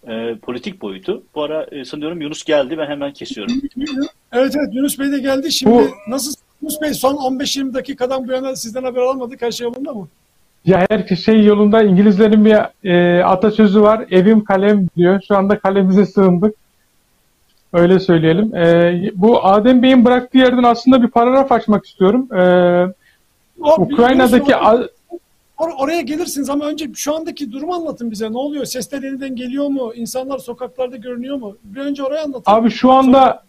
e, politik boyutu. Bu ara e, sanıyorum Yunus geldi. Ben hemen kesiyorum. Evet evet Yunus Bey de geldi. Şimdi bu, nasıl Yunus Bey son 15-20 dakikadan bu yana sizden haber almadık. Her şey yolunda mı? Ya her şey yolunda. İngilizlerin bir e, atasözü var. Evim kalem diyor. Şu anda kalemize sığındık. Öyle söyleyelim. E, bu Adem Bey'in bıraktığı yerden aslında bir paragraf açmak istiyorum. E, o, Ukrayna'daki... Or oraya gelirsiniz ama önce şu andaki durumu anlatın bize. Ne oluyor? Sesler yeniden geliyor mu? İnsanlar sokaklarda görünüyor mu? Bir önce oraya anlatın. Abi şu anda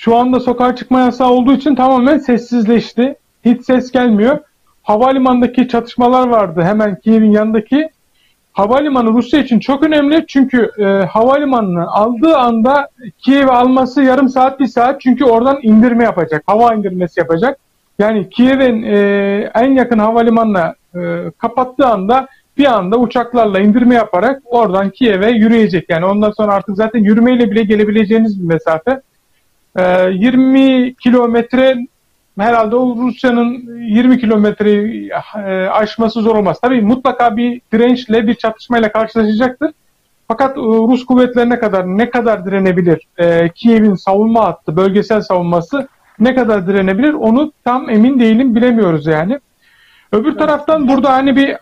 şu anda sokağa çıkma yasağı olduğu için tamamen sessizleşti. Hiç ses gelmiyor. Havalimanındaki çatışmalar vardı. Hemen Kiev'in yanındaki. Havalimanı Rusya için çok önemli çünkü e, havalimanını aldığı anda Kiev'i alması yarım saat bir saat çünkü oradan indirme yapacak. Hava indirmesi yapacak. Yani Kiev'in e, en yakın havalimanına e, kapattığı anda bir anda uçaklarla indirme yaparak oradan Kiev'e yürüyecek. Yani ondan sonra artık zaten yürümeyle bile gelebileceğiniz bir mesafe. E, 20 kilometre herhalde o Rusya'nın 20 kilometreyi e, aşması zor olmaz. Tabii mutlaka bir dirençle bir çatışmayla karşılaşacaktır. Fakat e, Rus kuvvetlerine kadar ne kadar direnebilir? E, Kiev'in savunma hattı, bölgesel savunması ne kadar direnebilir onu tam emin değilim bilemiyoruz yani. Öbür taraftan burada hani bir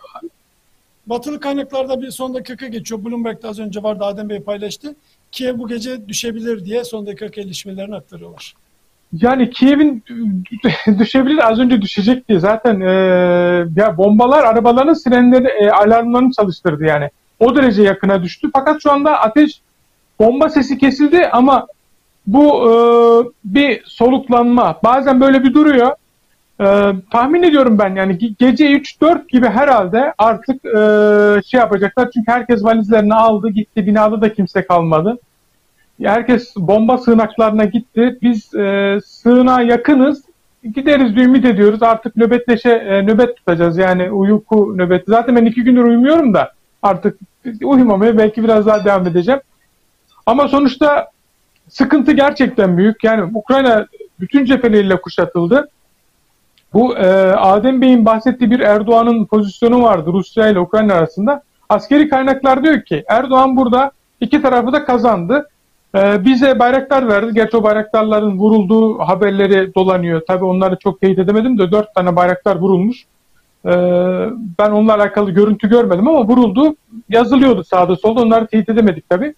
Batılı kaynaklarda bir son dakika geçiyor. Bloomberg'de az önce vardı Adem Bey paylaştı. Kiev bu gece düşebilir diye son dakika gelişmelerini aktarıyorlar. Yani Kiev'in düşebilir az önce düşecek diye zaten e, ya bombalar arabaların sirenleri e, alarmlarını çalıştırdı yani. O derece yakına düştü. Fakat şu anda ateş bomba sesi kesildi ama bu e, bir soluklanma. Bazen böyle bir duruyor. E, tahmin ediyorum ben yani gece 3-4 gibi herhalde artık e, şey yapacaklar. Çünkü herkes valizlerini aldı gitti. Binada da kimse kalmadı. Herkes bomba sığınaklarına gitti. Biz e, sığınağa yakınız. Gideriz diye ümit ediyoruz. Artık nöbetleşe e, nöbet tutacağız. Yani uyku nöbeti. Zaten ben iki gündür uyumuyorum da artık uyumamaya belki biraz daha devam edeceğim. Ama sonuçta sıkıntı gerçekten büyük. Yani Ukrayna bütün cepheleriyle kuşatıldı. Bu e, Adem Bey'in bahsettiği bir Erdoğan'ın pozisyonu vardı Rusya ile Ukrayna arasında. Askeri kaynaklar diyor ki Erdoğan burada iki tarafı da kazandı. E, bize bayraklar verdi. Gerçi o bayraktarların vurulduğu haberleri dolanıyor. Tabi onları çok teyit edemedim de dört tane bayraktar vurulmuş. E, ben onunla alakalı görüntü görmedim ama vuruldu. Yazılıyordu sağda solda. Onları teyit edemedik tabi.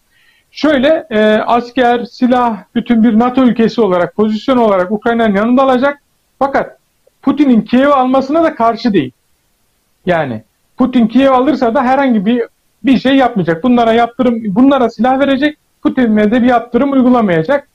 Şöyle e, asker, silah bütün bir NATO ülkesi olarak, pozisyon olarak Ukrayna'nın yanında alacak. Fakat Putin'in Kiev'i almasına da karşı değil. Yani Putin Kiev alırsa da herhangi bir bir şey yapmayacak. Bunlara yaptırım, bunlara silah verecek. Putin'e de bir yaptırım uygulamayacak.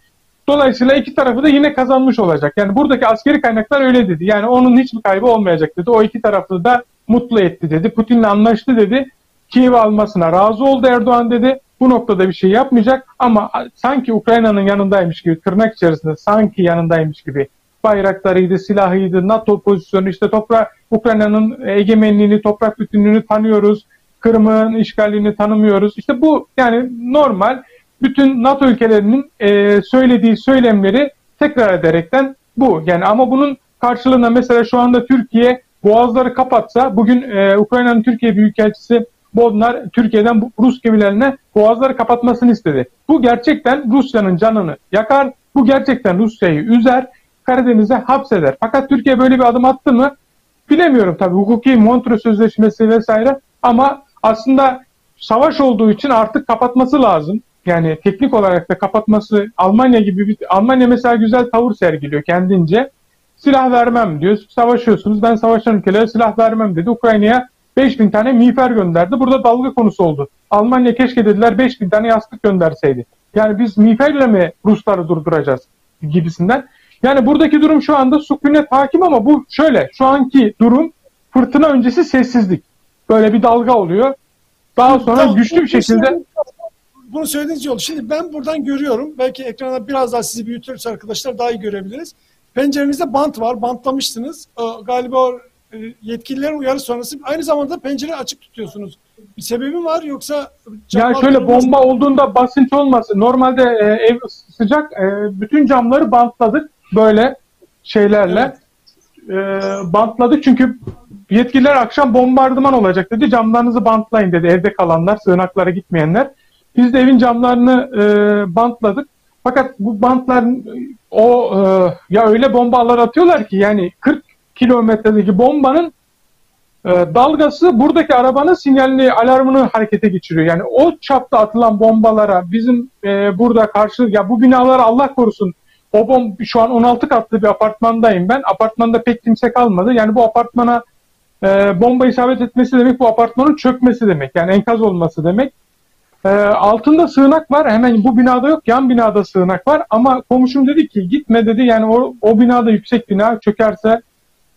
Dolayısıyla iki tarafı da yine kazanmış olacak. Yani buradaki askeri kaynaklar öyle dedi. Yani onun hiçbir kaybı olmayacak dedi. O iki tarafı da mutlu etti dedi. Putin'le anlaştı dedi. Kiev'i almasına razı oldu Erdoğan dedi. Bu noktada bir şey yapmayacak ama sanki Ukrayna'nın yanındaymış gibi tırnak içerisinde sanki yanındaymış gibi bayraklarıydı, silahıydı, NATO pozisyonu işte toprak Ukrayna'nın egemenliğini, toprak bütünlüğünü tanıyoruz. Kırım'ın işgalini tanımıyoruz. İşte bu yani normal bütün NATO ülkelerinin e, söylediği söylemleri tekrar ederekten bu. Yani ama bunun karşılığında mesela şu anda Türkiye boğazları kapatsa bugün e, Ukrayna'nın Türkiye Büyükelçisi Bodnar Türkiye'den Rus gemilerine boğazları kapatmasını istedi. Bu gerçekten Rusya'nın canını yakar. Bu gerçekten Rusya'yı üzer. Karadeniz'e hapseder. Fakat Türkiye böyle bir adım attı mı bilemiyorum tabii. Hukuki Montreux Sözleşmesi vesaire ama aslında savaş olduğu için artık kapatması lazım. Yani teknik olarak da kapatması Almanya gibi bir Almanya mesela güzel tavır sergiliyor kendince. Silah vermem diyor. Savaşıyorsunuz. Ben savaşan ülkelere silah vermem dedi. Ukrayna'ya 5000 tane miğfer gönderdi. Burada dalga konusu oldu. Almanya keşke dediler 5000 tane yastık gönderseydi. Yani biz miğferle mi Rusları durduracağız gibisinden. Yani buradaki durum şu anda sükunet hakim ama bu şöyle. Şu anki durum fırtına öncesi sessizlik. Böyle bir dalga oluyor. Daha sonra tamam, güçlü bir şekilde bunu söylediğiniz yol. Şimdi ben buradan görüyorum. Belki ekrana biraz daha sizi büyütürse arkadaşlar daha iyi görebiliriz. Pencerenizde bant var. Bantlamışsınız. Galiba e, yetkililerin uyarı sonrası aynı zamanda pencere açık tutuyorsunuz. Bir sebebi var yoksa ya şöyle bomba olduğunda basınç olması. Normalde e, ev sıcak. E, bütün camları bantladık böyle şeylerle. Evet. E, bantladık çünkü yetkililer akşam bombardıman olacak dedi. Camlarınızı bantlayın dedi evde kalanlar, sığınaklara gitmeyenler. Biz de evin camlarını e, bantladık. Fakat bu bantlar o e, ya öyle bombalar atıyorlar ki yani 40 kilometredeki bombanın e, dalgası buradaki arabanın sinyalini, alarmını harekete geçiriyor. Yani o çapta atılan bombalara bizim e, burada karşı ya bu binalara Allah korusun o bom şu an 16 katlı bir apartmandayım ben. Apartmanda pek kimse kalmadı. Yani bu apartmana e, bomba isabet etmesi demek bu apartmanın çökmesi demek. Yani enkaz olması demek. E, altında sığınak var. Hemen bu binada yok. Yan binada sığınak var. Ama komşum dedi ki gitme dedi. Yani o, o binada yüksek bina çökerse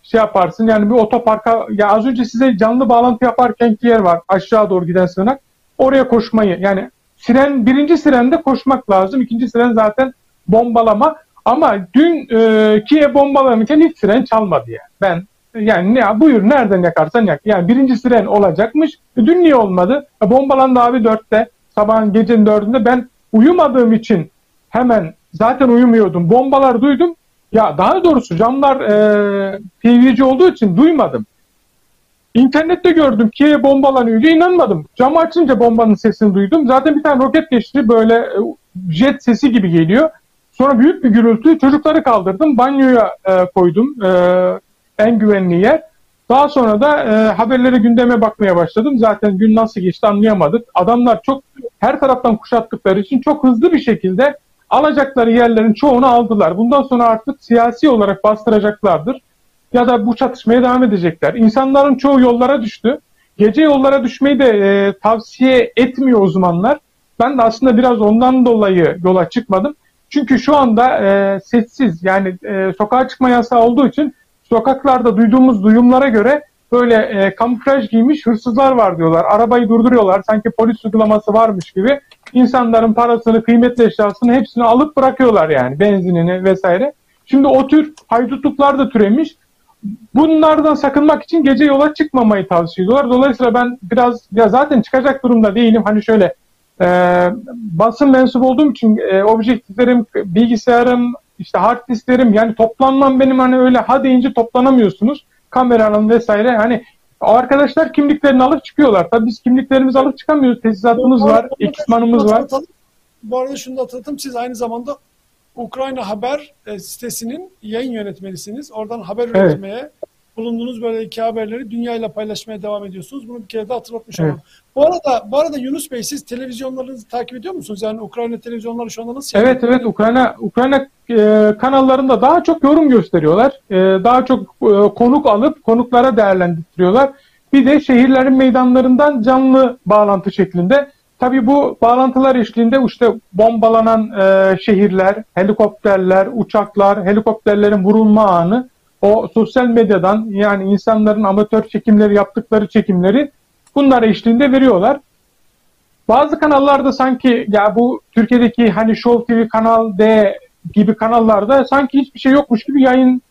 şey yaparsın. Yani bir otoparka ya az önce size canlı bağlantı yaparken ki yer var. Aşağı doğru giden sığınak. Oraya koşmayı yani siren birinci sirende koşmak lazım. İkinci siren zaten bombalama. Ama dün e, Kiev bombalanırken hiç siren çalmadı yani. Ben yani ne buyur nereden yakarsan yak. Yani birinci siren olacakmış. E, dün niye olmadı? E, bombalandı abi dörtte. Sabahın gecenin dördünde ben uyumadığım için hemen zaten uyumuyordum. Bombalar duydum. Ya daha doğrusu camlar e, TV'ci olduğu için duymadım. İnternette gördüm ki bombalanıyor diye inanmadım. Camı açınca bombanın sesini duydum. Zaten bir tane roket geçti böyle e, jet sesi gibi geliyor. Sonra büyük bir gürültü. Çocukları kaldırdım. Banyoya e, koydum. E, en güvenli yer. Daha sonra da e, haberlere gündeme bakmaya başladım. Zaten gün nasıl geçti anlayamadık. Adamlar çok her taraftan kuşattıkları için çok hızlı bir şekilde alacakları yerlerin çoğunu aldılar. Bundan sonra artık siyasi olarak bastıracaklardır. Ya da bu çatışmaya devam edecekler. İnsanların çoğu yollara düştü. Gece yollara düşmeyi de e, tavsiye etmiyor uzmanlar. Ben de aslında biraz ondan dolayı yola çıkmadım. Çünkü şu anda e, sessiz yani e, sokağa çıkma yasağı olduğu için sokaklarda duyduğumuz duyumlara göre böyle e, kamuflaj giymiş hırsızlar var diyorlar. Arabayı durduruyorlar sanki polis uygulaması varmış gibi. İnsanların parasını, kıymetli eşyasını hepsini alıp bırakıyorlar yani benzinini vesaire. Şimdi o tür haydutluklar da türemiş. Bunlardan sakınmak için gece yola çıkmamayı tavsiye ediyorlar. Dolayısıyla ben biraz ya zaten çıkacak durumda değilim. Hani şöyle e, basın mensubu olduğum için e, objektiflerim, bilgisayarım, işte hard disklerim yani toplanmam benim hani öyle ha deyince toplanamıyorsunuz. Kameranın vesaire hani arkadaşlar kimliklerini alıp çıkıyorlar. Tabii biz kimliklerimizi alıp çıkamıyoruz. Tesisatımız var, ekipmanımız var. Bu arada şunu da hatırlatayım. Siz aynı zamanda Ukrayna Haber e, sitesinin yayın yönetmenisiniz. Oradan haber evet. Bulunduğunuz böyle iki haberleri dünyayla paylaşmaya devam ediyorsunuz. Bunu bir kere de hatırlatmış evet. olalım. Bu arada, bu arada Yunus Bey siz televizyonlarınızı takip ediyor musunuz? Yani Ukrayna televizyonları şu anda nasıl? Evet evet Ukrayna Ukrayna e, kanallarında daha çok yorum gösteriyorlar. E, daha çok e, konuk alıp konuklara değerlendiriyorlar. Bir de şehirlerin meydanlarından canlı bağlantı şeklinde tabii bu bağlantılar eşliğinde işte bombalanan e, şehirler, helikopterler, uçaklar, helikopterlerin vurulma anı o sosyal medyadan yani insanların amatör çekimleri yaptıkları çekimleri bunlar eşliğinde veriyorlar. Bazı kanallarda sanki ya bu Türkiye'deki hani Show TV Kanal D gibi kanallarda sanki hiçbir şey yokmuş gibi yayın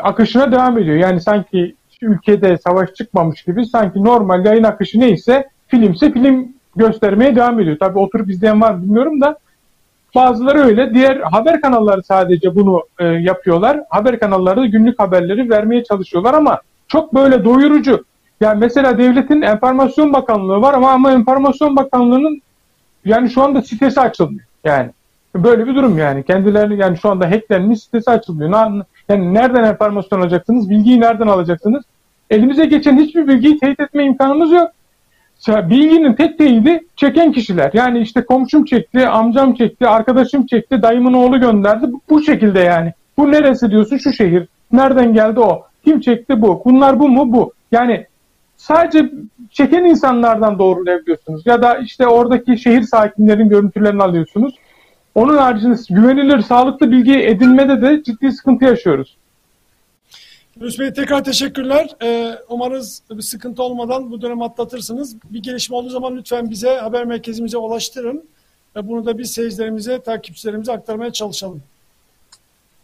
akışına devam ediyor. Yani sanki ülkede savaş çıkmamış gibi sanki normal yayın akışı neyse filmse film göstermeye devam ediyor. Tabi oturup izleyen var bilmiyorum da bazıları öyle. Diğer haber kanalları sadece bunu e, yapıyorlar. Haber kanalları günlük haberleri vermeye çalışıyorlar ama çok böyle doyurucu. Yani mesela devletin enformasyon bakanlığı var ama ama enformasyon bakanlığının yani şu anda sitesi açılmıyor. Yani böyle bir durum yani. Kendilerini yani şu anda hacklenmiş sitesi açılmıyor. Yani nereden enformasyon alacaksınız? Bilgiyi nereden alacaksınız? Elimize geçen hiçbir bilgiyi teyit etme imkanımız yok. Bilginin tek teyidi çeken kişiler. Yani işte komşum çekti, amcam çekti, arkadaşım çekti, dayımın oğlu gönderdi. Bu şekilde yani. Bu neresi diyorsun? Şu şehir. Nereden geldi o? Kim çekti bu? Bunlar bu mu? Bu. Yani sadece çeken insanlardan doğrulayabiliyorsunuz. Ya da işte oradaki şehir sakinlerin görüntülerini alıyorsunuz. Onun haricinde güvenilir, sağlıklı bilgi edinmede de ciddi sıkıntı yaşıyoruz. Yunus Bey tekrar teşekkürler. Ee, umarız bir sıkıntı olmadan bu dönem atlatırsınız. Bir gelişme olduğu zaman lütfen bize, haber merkezimize ulaştırın. Ve bunu da biz seyircilerimize, takipçilerimize aktarmaya çalışalım.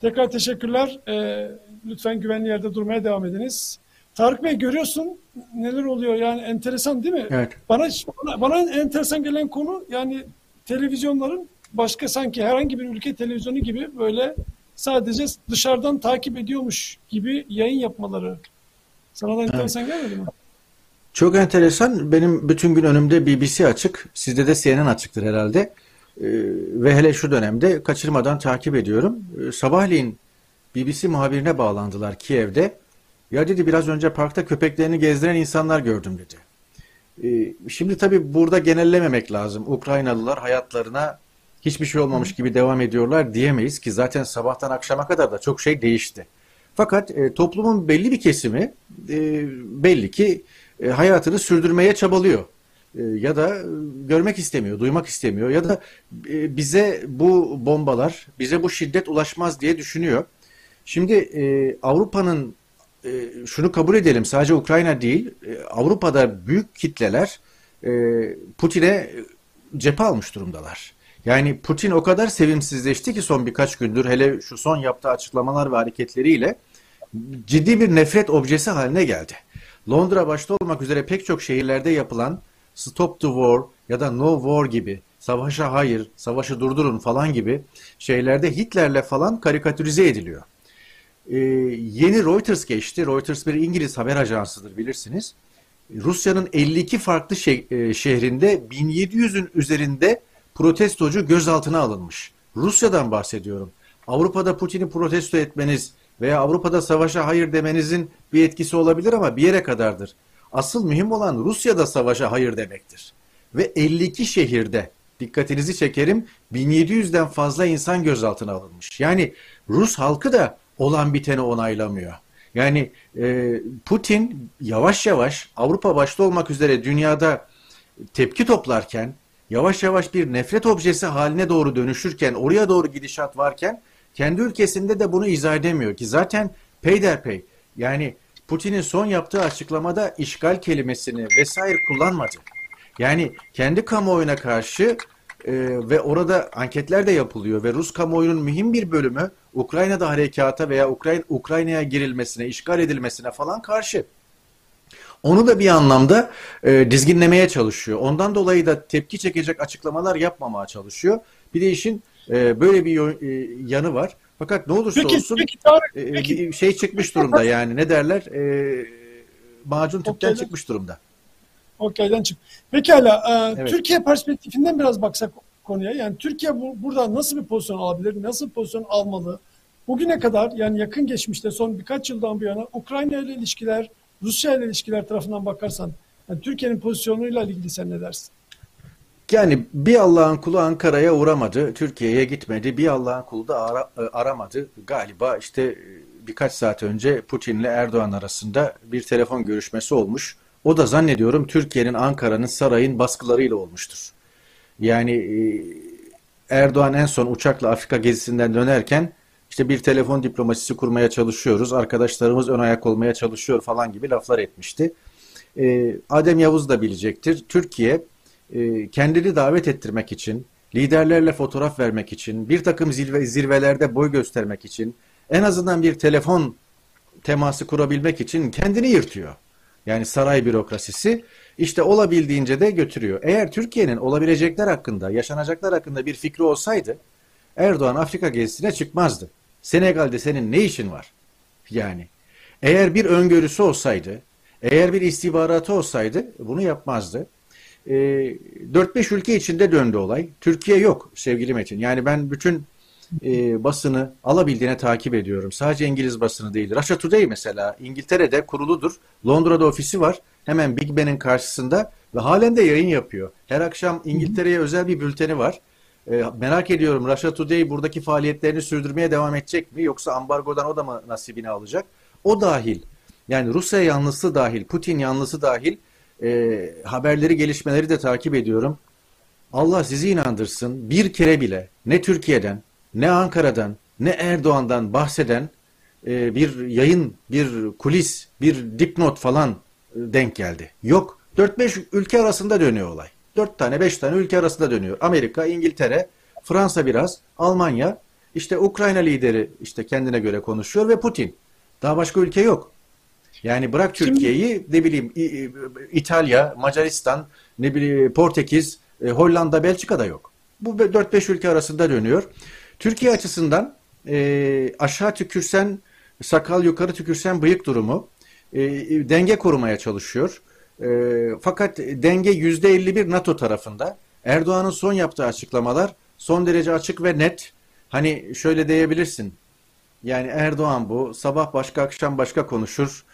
Tekrar teşekkürler. Ee, lütfen güvenli yerde durmaya devam ediniz. Tarık Bey görüyorsun neler oluyor yani enteresan değil mi? Evet. Bana, bana, bana enteresan gelen konu yani televizyonların başka sanki herhangi bir ülke televizyonu gibi böyle sadece dışarıdan takip ediyormuş gibi yayın yapmaları. Sana da enteresan evet. gelmedi mi? Çok enteresan. Benim bütün gün önümde BBC açık. Sizde de CNN açıktır herhalde. Ee, ve hele şu dönemde kaçırmadan takip ediyorum. Ee, sabahleyin BBC muhabirine bağlandılar Kiev'de. Ya dedi biraz önce parkta köpeklerini gezdiren insanlar gördüm dedi. Ee, şimdi tabii burada genellememek lazım. Ukraynalılar hayatlarına hiçbir şey olmamış gibi devam ediyorlar diyemeyiz ki zaten sabahtan akşama kadar da çok şey değişti. Fakat e, toplumun belli bir kesimi e, belli ki e, hayatını sürdürmeye çabalıyor. E, ya da görmek istemiyor, duymak istemiyor ya da e, bize bu bombalar, bize bu şiddet ulaşmaz diye düşünüyor. Şimdi e, Avrupa'nın e, şunu kabul edelim sadece Ukrayna değil e, Avrupa'da büyük kitleler e, Putin'e cephe almış durumdalar. Yani Putin o kadar sevimsizleşti ki son birkaç gündür hele şu son yaptığı açıklamalar ve hareketleriyle ciddi bir nefret objesi haline geldi. Londra başta olmak üzere pek çok şehirlerde yapılan Stop the War ya da No War gibi savaşa hayır, savaşı durdurun falan gibi şeylerde Hitler'le falan karikatürize ediliyor. Ee, yeni Reuters geçti. Reuters bir İngiliz haber ajansıdır bilirsiniz. Rusya'nın 52 farklı şehrinde 1700'ün üzerinde protestocu gözaltına alınmış. Rusya'dan bahsediyorum. Avrupa'da Putin'i protesto etmeniz veya Avrupa'da savaşa hayır demenizin bir etkisi olabilir ama bir yere kadardır. Asıl mühim olan Rusya'da savaşa hayır demektir. Ve 52 şehirde dikkatinizi çekerim 1700'den fazla insan gözaltına alınmış. Yani Rus halkı da olan biteni onaylamıyor. Yani e, Putin yavaş yavaş Avrupa başta olmak üzere dünyada tepki toplarken yavaş yavaş bir nefret objesi haline doğru dönüşürken, oraya doğru gidişat varken kendi ülkesinde de bunu izah edemiyor ki zaten peyderpey yani Putin'in son yaptığı açıklamada işgal kelimesini vesaire kullanmadı. Yani kendi kamuoyuna karşı e, ve orada anketler de yapılıyor ve Rus kamuoyunun mühim bir bölümü Ukrayna'da harekata veya Ukrayna Ukrayna'ya girilmesine, işgal edilmesine falan karşı. Onu da bir anlamda e, dizginlemeye çalışıyor. Ondan dolayı da tepki çekecek açıklamalar yapmamaya çalışıyor. Bir de işin e, böyle bir e, yanı var. Fakat ne olursa peki, olsun peki, Tarık, e, peki. bir şey çıkmış durumda yani ne derler e, macun tüpten Okeyden. çıkmış durumda. Okey'den çık. Pekala. E, Evet. Türkiye perspektifinden biraz baksak konuya. Yani Türkiye bu, burada nasıl bir pozisyon alabilir? Nasıl bir pozisyon almalı? Bugüne kadar yani yakın geçmişte son birkaç yıldan bu yana Ukrayna ile ilişkiler, Rusya ile ilişkiler tarafından bakarsan yani Türkiye'nin pozisyonuyla ilgili sen ne dersin? Yani bir Allah'ın kulu Ankara'ya uğramadı, Türkiye'ye gitmedi. Bir Allah'ın kulu da ara- e, aramadı. Galiba işte e, birkaç saat önce Putin'le Erdoğan arasında bir telefon görüşmesi olmuş. O da zannediyorum Türkiye'nin, Ankara'nın, sarayın baskılarıyla olmuştur. Yani e, Erdoğan en son uçakla Afrika gezisinden dönerken işte bir telefon diplomasisi kurmaya çalışıyoruz, arkadaşlarımız ön ayak olmaya çalışıyor falan gibi laflar etmişti. E, Adem Yavuz da bilecektir. Türkiye e, kendini davet ettirmek için, liderlerle fotoğraf vermek için, bir takım zirve, zirvelerde boy göstermek için, en azından bir telefon teması kurabilmek için kendini yırtıyor. Yani saray bürokrasisi işte olabildiğince de götürüyor. Eğer Türkiye'nin olabilecekler hakkında, yaşanacaklar hakkında bir fikri olsaydı Erdoğan Afrika gezisine çıkmazdı. Senegal'de senin ne işin var? Yani eğer bir öngörüsü olsaydı, eğer bir istihbaratı olsaydı bunu yapmazdı. E, ee, 4-5 ülke içinde döndü olay. Türkiye yok sevgili Metin. Yani ben bütün e, basını alabildiğine takip ediyorum. Sadece İngiliz basını değil. Russia Today mesela İngiltere'de kuruludur. Londra'da ofisi var. Hemen Big Ben'in karşısında ve halen de yayın yapıyor. Her akşam İngiltere'ye özel bir bülteni var. E, merak ediyorum Russia Today buradaki faaliyetlerini sürdürmeye devam edecek mi? Yoksa ambargodan o da mı nasibini alacak? O dahil. Yani Rusya yanlısı dahil, Putin yanlısı dahil e, haberleri, gelişmeleri de takip ediyorum. Allah sizi inandırsın bir kere bile ne Türkiye'den ne Ankara'dan ne Erdoğan'dan bahseden e, bir yayın, bir kulis, bir dipnot falan e, denk geldi. Yok. 4-5 ülke arasında dönüyor olay. 4 tane 5 tane ülke arasında dönüyor. Amerika, İngiltere, Fransa biraz, Almanya, işte Ukrayna lideri işte kendine göre konuşuyor ve Putin. Daha başka ülke yok. Yani bırak Türkiye'yi ne bileyim İtalya, Macaristan, ne bileyim Portekiz, e, Hollanda, Belçika da yok. Bu 4-5 ülke arasında dönüyor. Türkiye açısından e, aşağı tükürsen sakal yukarı tükürsen bıyık durumu e, denge korumaya çalışıyor. E, fakat denge yüzde 51 NATO tarafında. Erdoğan'ın son yaptığı açıklamalar son derece açık ve net. Hani şöyle diyebilirsin. Yani Erdoğan bu sabah başka akşam başka konuşur.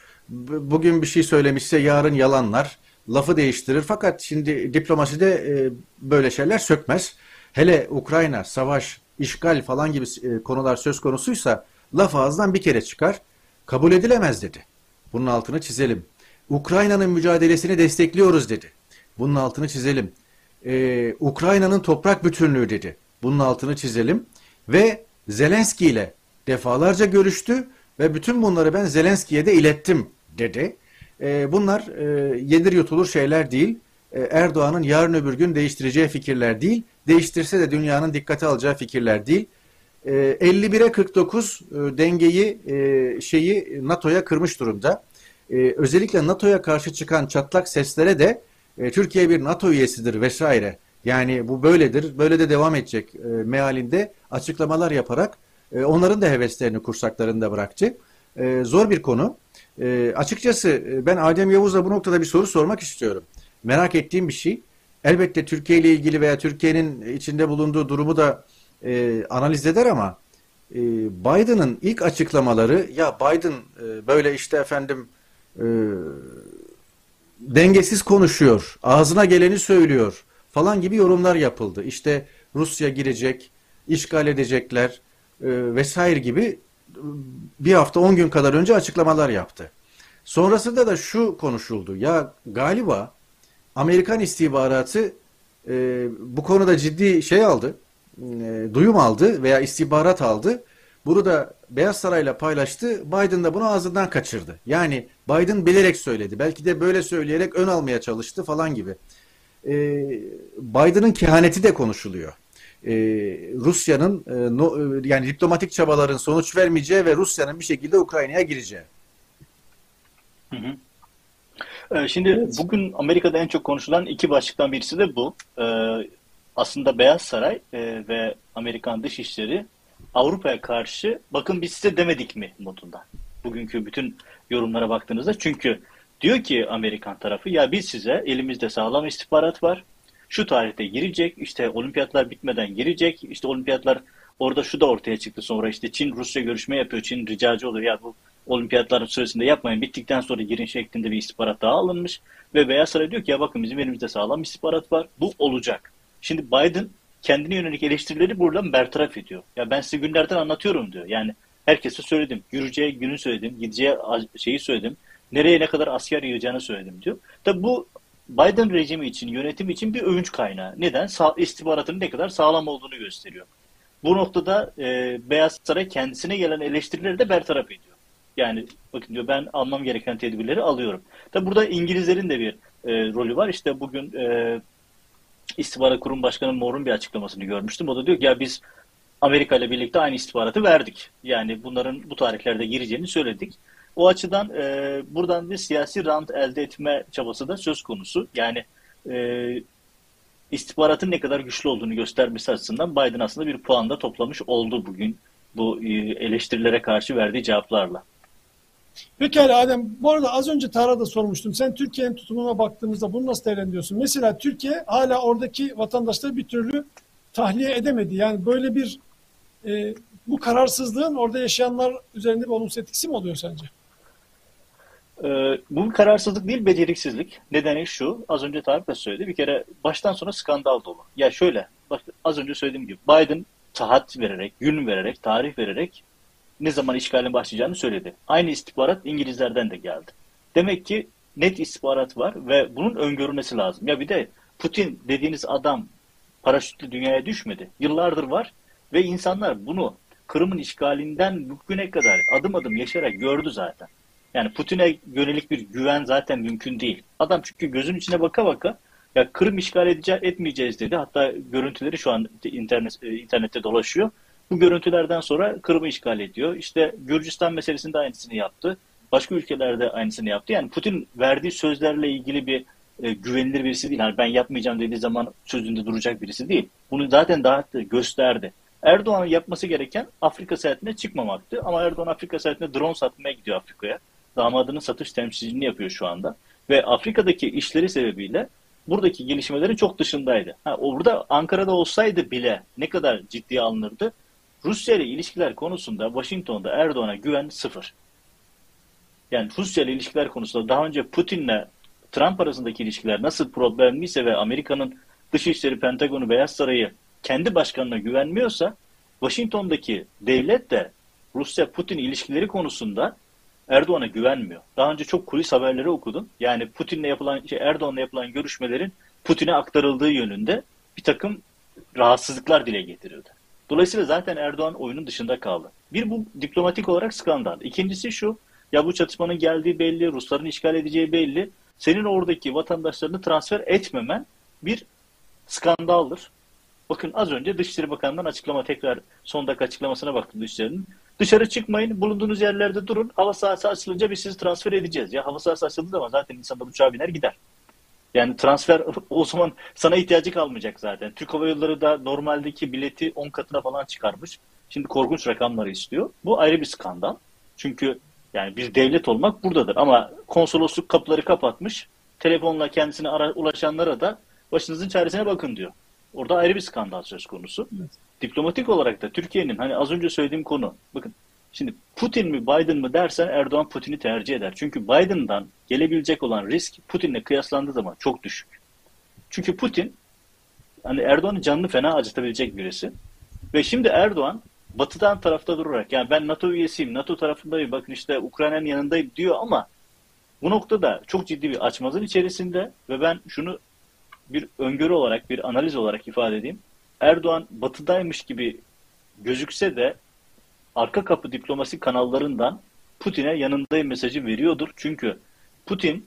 Bugün bir şey söylemişse yarın yalanlar. Lafı değiştirir. Fakat şimdi diplomaside e, böyle şeyler sökmez. Hele Ukrayna, savaş, işgal falan gibi e, konular söz konusuysa laf ağızdan bir kere çıkar. Kabul edilemez dedi. Bunun altını çizelim. Ukrayna'nın mücadelesini destekliyoruz dedi. Bunun altını çizelim. Ee, Ukrayna'nın toprak bütünlüğü dedi. Bunun altını çizelim. Ve Zelenski ile defalarca görüştü ve bütün bunları ben Zelenski'ye de ilettim dedi. Ee, bunlar e, yedir yutulur şeyler değil. Ee, Erdoğan'ın yarın öbür gün değiştireceği fikirler değil değiştirse de dünyanın dikkate alacağı fikirler değil. E, 51'e 49 e, dengeyi e, şeyi NATO'ya kırmış durumda. E, özellikle NATO'ya karşı çıkan çatlak seslere de e, Türkiye bir NATO üyesidir vesaire. Yani bu böyledir, böyle de devam edecek e, mealinde açıklamalar yaparak e, onların da heveslerini kursaklarında bıraktı. E, zor bir konu. E, açıkçası e, ben Adem Yavuz'a bu noktada bir soru sormak istiyorum. Merak ettiğim bir şey. Elbette Türkiye ile ilgili veya Türkiye'nin içinde bulunduğu durumu da e, analiz eder ama e, Biden'ın ilk açıklamaları ya Biden e, böyle işte efendim e, dengesiz konuşuyor, ağzına geleni söylüyor falan gibi yorumlar yapıldı. İşte Rusya girecek, işgal edecekler e, vesaire gibi bir hafta on gün kadar önce açıklamalar yaptı. Sonrasında da şu konuşuldu. Ya galiba Amerikan istihbaratı e, bu konuda ciddi şey aldı, e, duyum aldı veya istihbarat aldı. Bunu da Beyaz Saray'la paylaştı. Biden da bunu ağzından kaçırdı. Yani Biden bilerek söyledi. Belki de böyle söyleyerek ön almaya çalıştı falan gibi. E, Biden'ın kehaneti de konuşuluyor. E, Rusya'nın e, no, e, yani diplomatik çabaların sonuç vermeyeceği ve Rusya'nın bir şekilde Ukrayna'ya gireceği. Hı hı. Ee, şimdi evet. bugün Amerika'da en çok konuşulan iki başlıktan birisi de bu. Ee, aslında Beyaz Saray e, ve Amerikan Dışişleri Avrupa'ya karşı bakın biz size demedik mi modunda. Bugünkü bütün yorumlara baktığınızda çünkü diyor ki Amerikan tarafı ya biz size elimizde sağlam istihbarat var. Şu tarihte girecek işte olimpiyatlar bitmeden girecek işte olimpiyatlar orada şu da ortaya çıktı sonra işte Çin Rusya görüşme yapıyor Çin ricacı oluyor ya bu olimpiyatların süresinde yapmayın. Bittikten sonra girin şeklinde bir istihbarat daha alınmış. Ve Beyaz Saray diyor ki ya bakın bizim elimizde sağlam istihbarat var. Bu olacak. Şimdi Biden kendine yönelik eleştirileri buradan bertaraf ediyor. Ya ben size günlerden anlatıyorum diyor. Yani herkese söyledim. Yürüyeceği günü söyledim. Gideceği şeyi söyledim. Nereye ne kadar asker yığacağını söyledim diyor. Tabi bu Biden rejimi için, yönetim için bir övünç kaynağı. Neden? Sa ne kadar sağlam olduğunu gösteriyor. Bu noktada e, Beyaz Saray kendisine gelen eleştirileri de bertaraf ediyor. Yani bakın diyor ben almam gereken tedbirleri alıyorum. Tabi burada İngilizlerin de bir e, rolü var. İşte bugün e, İstihbarat Kurum Başkanı Moore'un bir açıklamasını görmüştüm. O da diyor ki ya biz Amerika ile birlikte aynı istihbaratı verdik. Yani bunların bu tarihlerde gireceğini söyledik. O açıdan e, buradan bir siyasi rant elde etme çabası da söz konusu. Yani e, istihbaratın ne kadar güçlü olduğunu göstermesi açısından Biden aslında bir puan da toplamış oldu bugün bu e, eleştirilere karşı verdiği cevaplarla. Pekala Adem. Bu arada az önce Tar'a da sormuştum. Sen Türkiye'nin tutumuna baktığımızda bunu nasıl değerlendiriyorsun? Mesela Türkiye hala oradaki vatandaşları bir türlü tahliye edemedi. Yani böyle bir e, bu kararsızlığın orada yaşayanlar üzerinde bir olumsuz etkisi mi oluyor sence? Ee, bu bir kararsızlık değil, beceriksizlik. Nedeni şu, az önce Tarık da söyledi. Bir kere baştan sona skandal dolu. Ya şöyle, bak az önce söylediğim gibi Biden tahat vererek, gün vererek, tarih vererek ne zaman işgalin başlayacağını söyledi. Aynı istihbarat İngilizlerden de geldi. Demek ki net istihbarat var ve bunun öngörülmesi lazım. Ya bir de Putin dediğiniz adam paraşütle dünyaya düşmedi. Yıllardır var ve insanlar bunu Kırım'ın işgalinden bugüne kadar adım adım yaşayarak gördü zaten. Yani Putin'e yönelik bir güven zaten mümkün değil. Adam çünkü gözün içine baka baka ya Kırım işgal edeceğiz, etmeyeceğiz dedi. Hatta görüntüleri şu an internet, e, internette dolaşıyor. Bu görüntülerden sonra Kırım'ı işgal ediyor. İşte Gürcistan meselesinde aynısını yaptı. Başka ülkelerde aynısını yaptı. Yani Putin verdiği sözlerle ilgili bir e, güvenilir birisi değil. Yani ben yapmayacağım dediği zaman sözünde duracak birisi değil. Bunu zaten daha gösterdi. Erdoğan'ın yapması gereken Afrika seyahatine çıkmamaktı. Ama Erdoğan Afrika seyahatine drone satmaya gidiyor Afrika'ya. Damadının satış temsilciliğini yapıyor şu anda. Ve Afrika'daki işleri sebebiyle buradaki gelişmelerin çok dışındaydı. Ha, orada Ankara'da olsaydı bile ne kadar ciddiye alınırdı? Rusya ile ilişkiler konusunda Washington'da Erdoğan'a güven sıfır. Yani Rusya ile ilişkiler konusunda daha önce Putin'le Trump arasındaki ilişkiler nasıl problemliyse ve Amerika'nın Dışişleri, Pentagon'u, Beyaz Sarayı kendi başkanına güvenmiyorsa Washington'daki devlet de Rusya-Putin ilişkileri konusunda Erdoğan'a güvenmiyor. Daha önce çok kulis haberleri okudum. Yani Putin'le yapılan, şey, Erdoğan'la yapılan görüşmelerin Putin'e aktarıldığı yönünde bir takım rahatsızlıklar dile getirildi. Dolayısıyla zaten Erdoğan oyunun dışında kaldı. Bir bu diplomatik olarak skandal. İkincisi şu, ya bu çatışmanın geldiği belli, Rusların işgal edeceği belli. Senin oradaki vatandaşlarını transfer etmemen bir skandaldır. Bakın az önce Dışişleri Bakanı'ndan açıklama tekrar son dakika açıklamasına baktım Dışişleri'nin. Dışarı çıkmayın, bulunduğunuz yerlerde durun. Hava sahası açılınca biz sizi transfer edeceğiz. Ya hava sahası açıldığı zaman zaten insanlar uçağa biner gider. Yani transfer o zaman sana ihtiyacı kalmayacak zaten. Türk Hava Yolları da normaldeki bileti 10 katına falan çıkarmış. Şimdi korkunç rakamları istiyor. Bu ayrı bir skandal. Çünkü yani bir devlet olmak buradadır. Ama konsolosluk kapıları kapatmış. Telefonla kendisine ara, ulaşanlara da başınızın çaresine bakın diyor. Orada ayrı bir skandal söz konusu. Evet. Diplomatik olarak da Türkiye'nin hani az önce söylediğim konu. Bakın şimdi Putin mi Biden mı dersen Erdoğan Putin'i tercih eder. Çünkü Biden'dan gelebilecek olan risk Putin'le kıyaslandığı zaman çok düşük. Çünkü Putin hani Erdoğan'ın canını fena acıtabilecek birisi. Ve şimdi Erdoğan batıdan tarafta durarak yani ben NATO üyesiyim, NATO tarafındayım, bakın işte Ukrayna'nın yanındayım diyor ama bu noktada çok ciddi bir açmazın içerisinde ve ben şunu bir öngörü olarak, bir analiz olarak ifade edeyim. Erdoğan batıdaymış gibi gözükse de arka kapı diplomasi kanallarından Putin'e yanındayım mesajı veriyordur. Çünkü Putin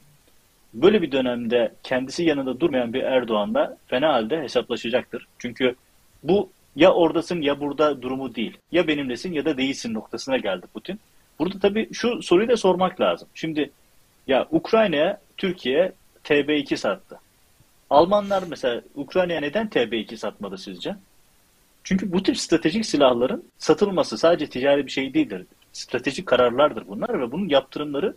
böyle bir dönemde kendisi yanında durmayan bir Erdoğan'la fena halde hesaplaşacaktır. Çünkü bu ya oradasın ya burada durumu değil. Ya benimlesin ya da değilsin noktasına geldi Putin. Burada tabii şu soruyu da sormak lazım. Şimdi ya Ukrayna'ya Türkiye TB2 sattı. Almanlar mesela Ukrayna'ya neden TB2 satmadı sizce? Çünkü bu tip stratejik silahların satılması sadece ticari bir şey değildir. Stratejik kararlardır bunlar ve bunun yaptırımları,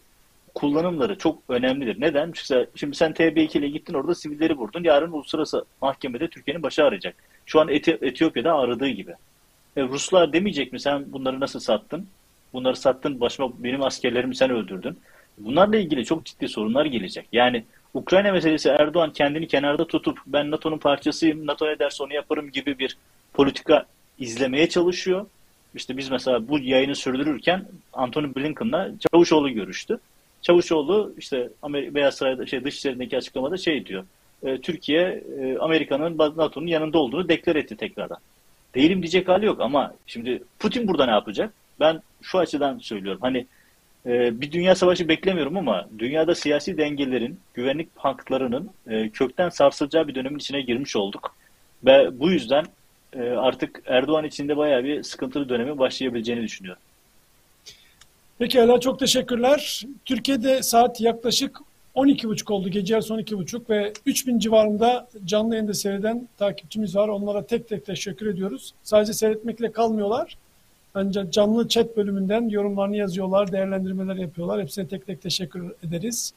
kullanımları çok önemlidir. Neden? Mesela şimdi sen TB2 ile gittin orada sivilleri vurdun. Yarın uluslararası mahkemede Türkiye'nin başı ağrıyacak. Şu an Eti Etiyopya'da ağrıdığı gibi. E, Ruslar demeyecek mi sen bunları nasıl sattın? Bunları sattın, başıma benim askerlerimi sen öldürdün. Bunlarla ilgili çok ciddi sorunlar gelecek. Yani Ukrayna meselesi Erdoğan kendini kenarda tutup ben NATO'nun parçasıyım, NATO ne derse onu yaparım gibi bir politika izlemeye çalışıyor. İşte biz mesela bu yayını sürdürürken Anthony Blinken'la Çavuşoğlu görüştü. Çavuşoğlu işte Amerika, Beyaz Saray'da şey dışişlerindeki açıklamada şey diyor. E, Türkiye e, Amerika'nın NATO'nun yanında olduğunu deklar etti tekrardan. Değilim diyecek hali yok ama şimdi Putin burada ne yapacak? Ben şu açıdan söylüyorum. Hani e, bir dünya savaşı beklemiyorum ama dünyada siyasi dengelerin, güvenlik haklarının e, kökten sarsılacağı bir dönemin içine girmiş olduk. Ve bu yüzden artık Erdoğan içinde bayağı bir sıkıntılı dönemi başlayabileceğini düşünüyorum. Pekala çok teşekkürler. Türkiye'de saat yaklaşık 12.30 oldu. Gece yarısı 12.30 ve 3000 civarında canlı yayında seyreden takipçimiz var. Onlara tek tek teşekkür ediyoruz. Sadece seyretmekle kalmıyorlar. Ancak canlı chat bölümünden yorumlarını yazıyorlar, değerlendirmeler yapıyorlar. Hepsine tek tek teşekkür ederiz.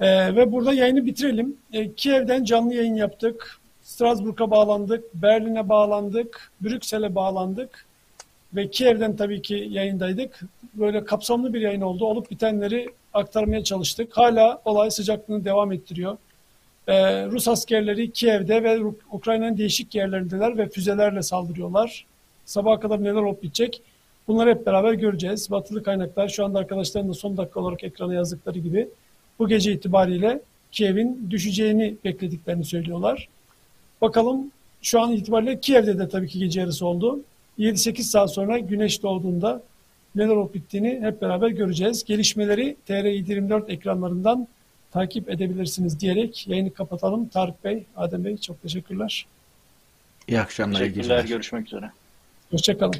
Ee, ve burada yayını bitirelim. Ee, Kiev'den canlı yayın yaptık. Strasbourg'a bağlandık, Berlin'e bağlandık, Brüksel'e bağlandık ve Kiev'den tabii ki yayındaydık. Böyle kapsamlı bir yayın oldu. Olup bitenleri aktarmaya çalıştık. Hala olay sıcaklığını devam ettiriyor. Ee, Rus askerleri Kiev'de ve Ukrayna'nın değişik yerlerindeler ve füzelerle saldırıyorlar. Sabaha kadar neler olup bitecek? Bunları hep beraber göreceğiz. Batılı kaynaklar şu anda arkadaşların da son dakika olarak ekrana yazdıkları gibi bu gece itibariyle Kiev'in düşeceğini beklediklerini söylüyorlar. Bakalım şu an itibariyle Kiev'de de tabii ki gece yarısı oldu. 7-8 saat sonra güneş doğduğunda neler olup bittiğini hep beraber göreceğiz. Gelişmeleri TR724 ekranlarından takip edebilirsiniz diyerek yayını kapatalım. Tarık Bey, Adem Bey çok teşekkürler. İyi akşamlar. Teşekkürler. Görüşmek üzere. Hoşçakalın.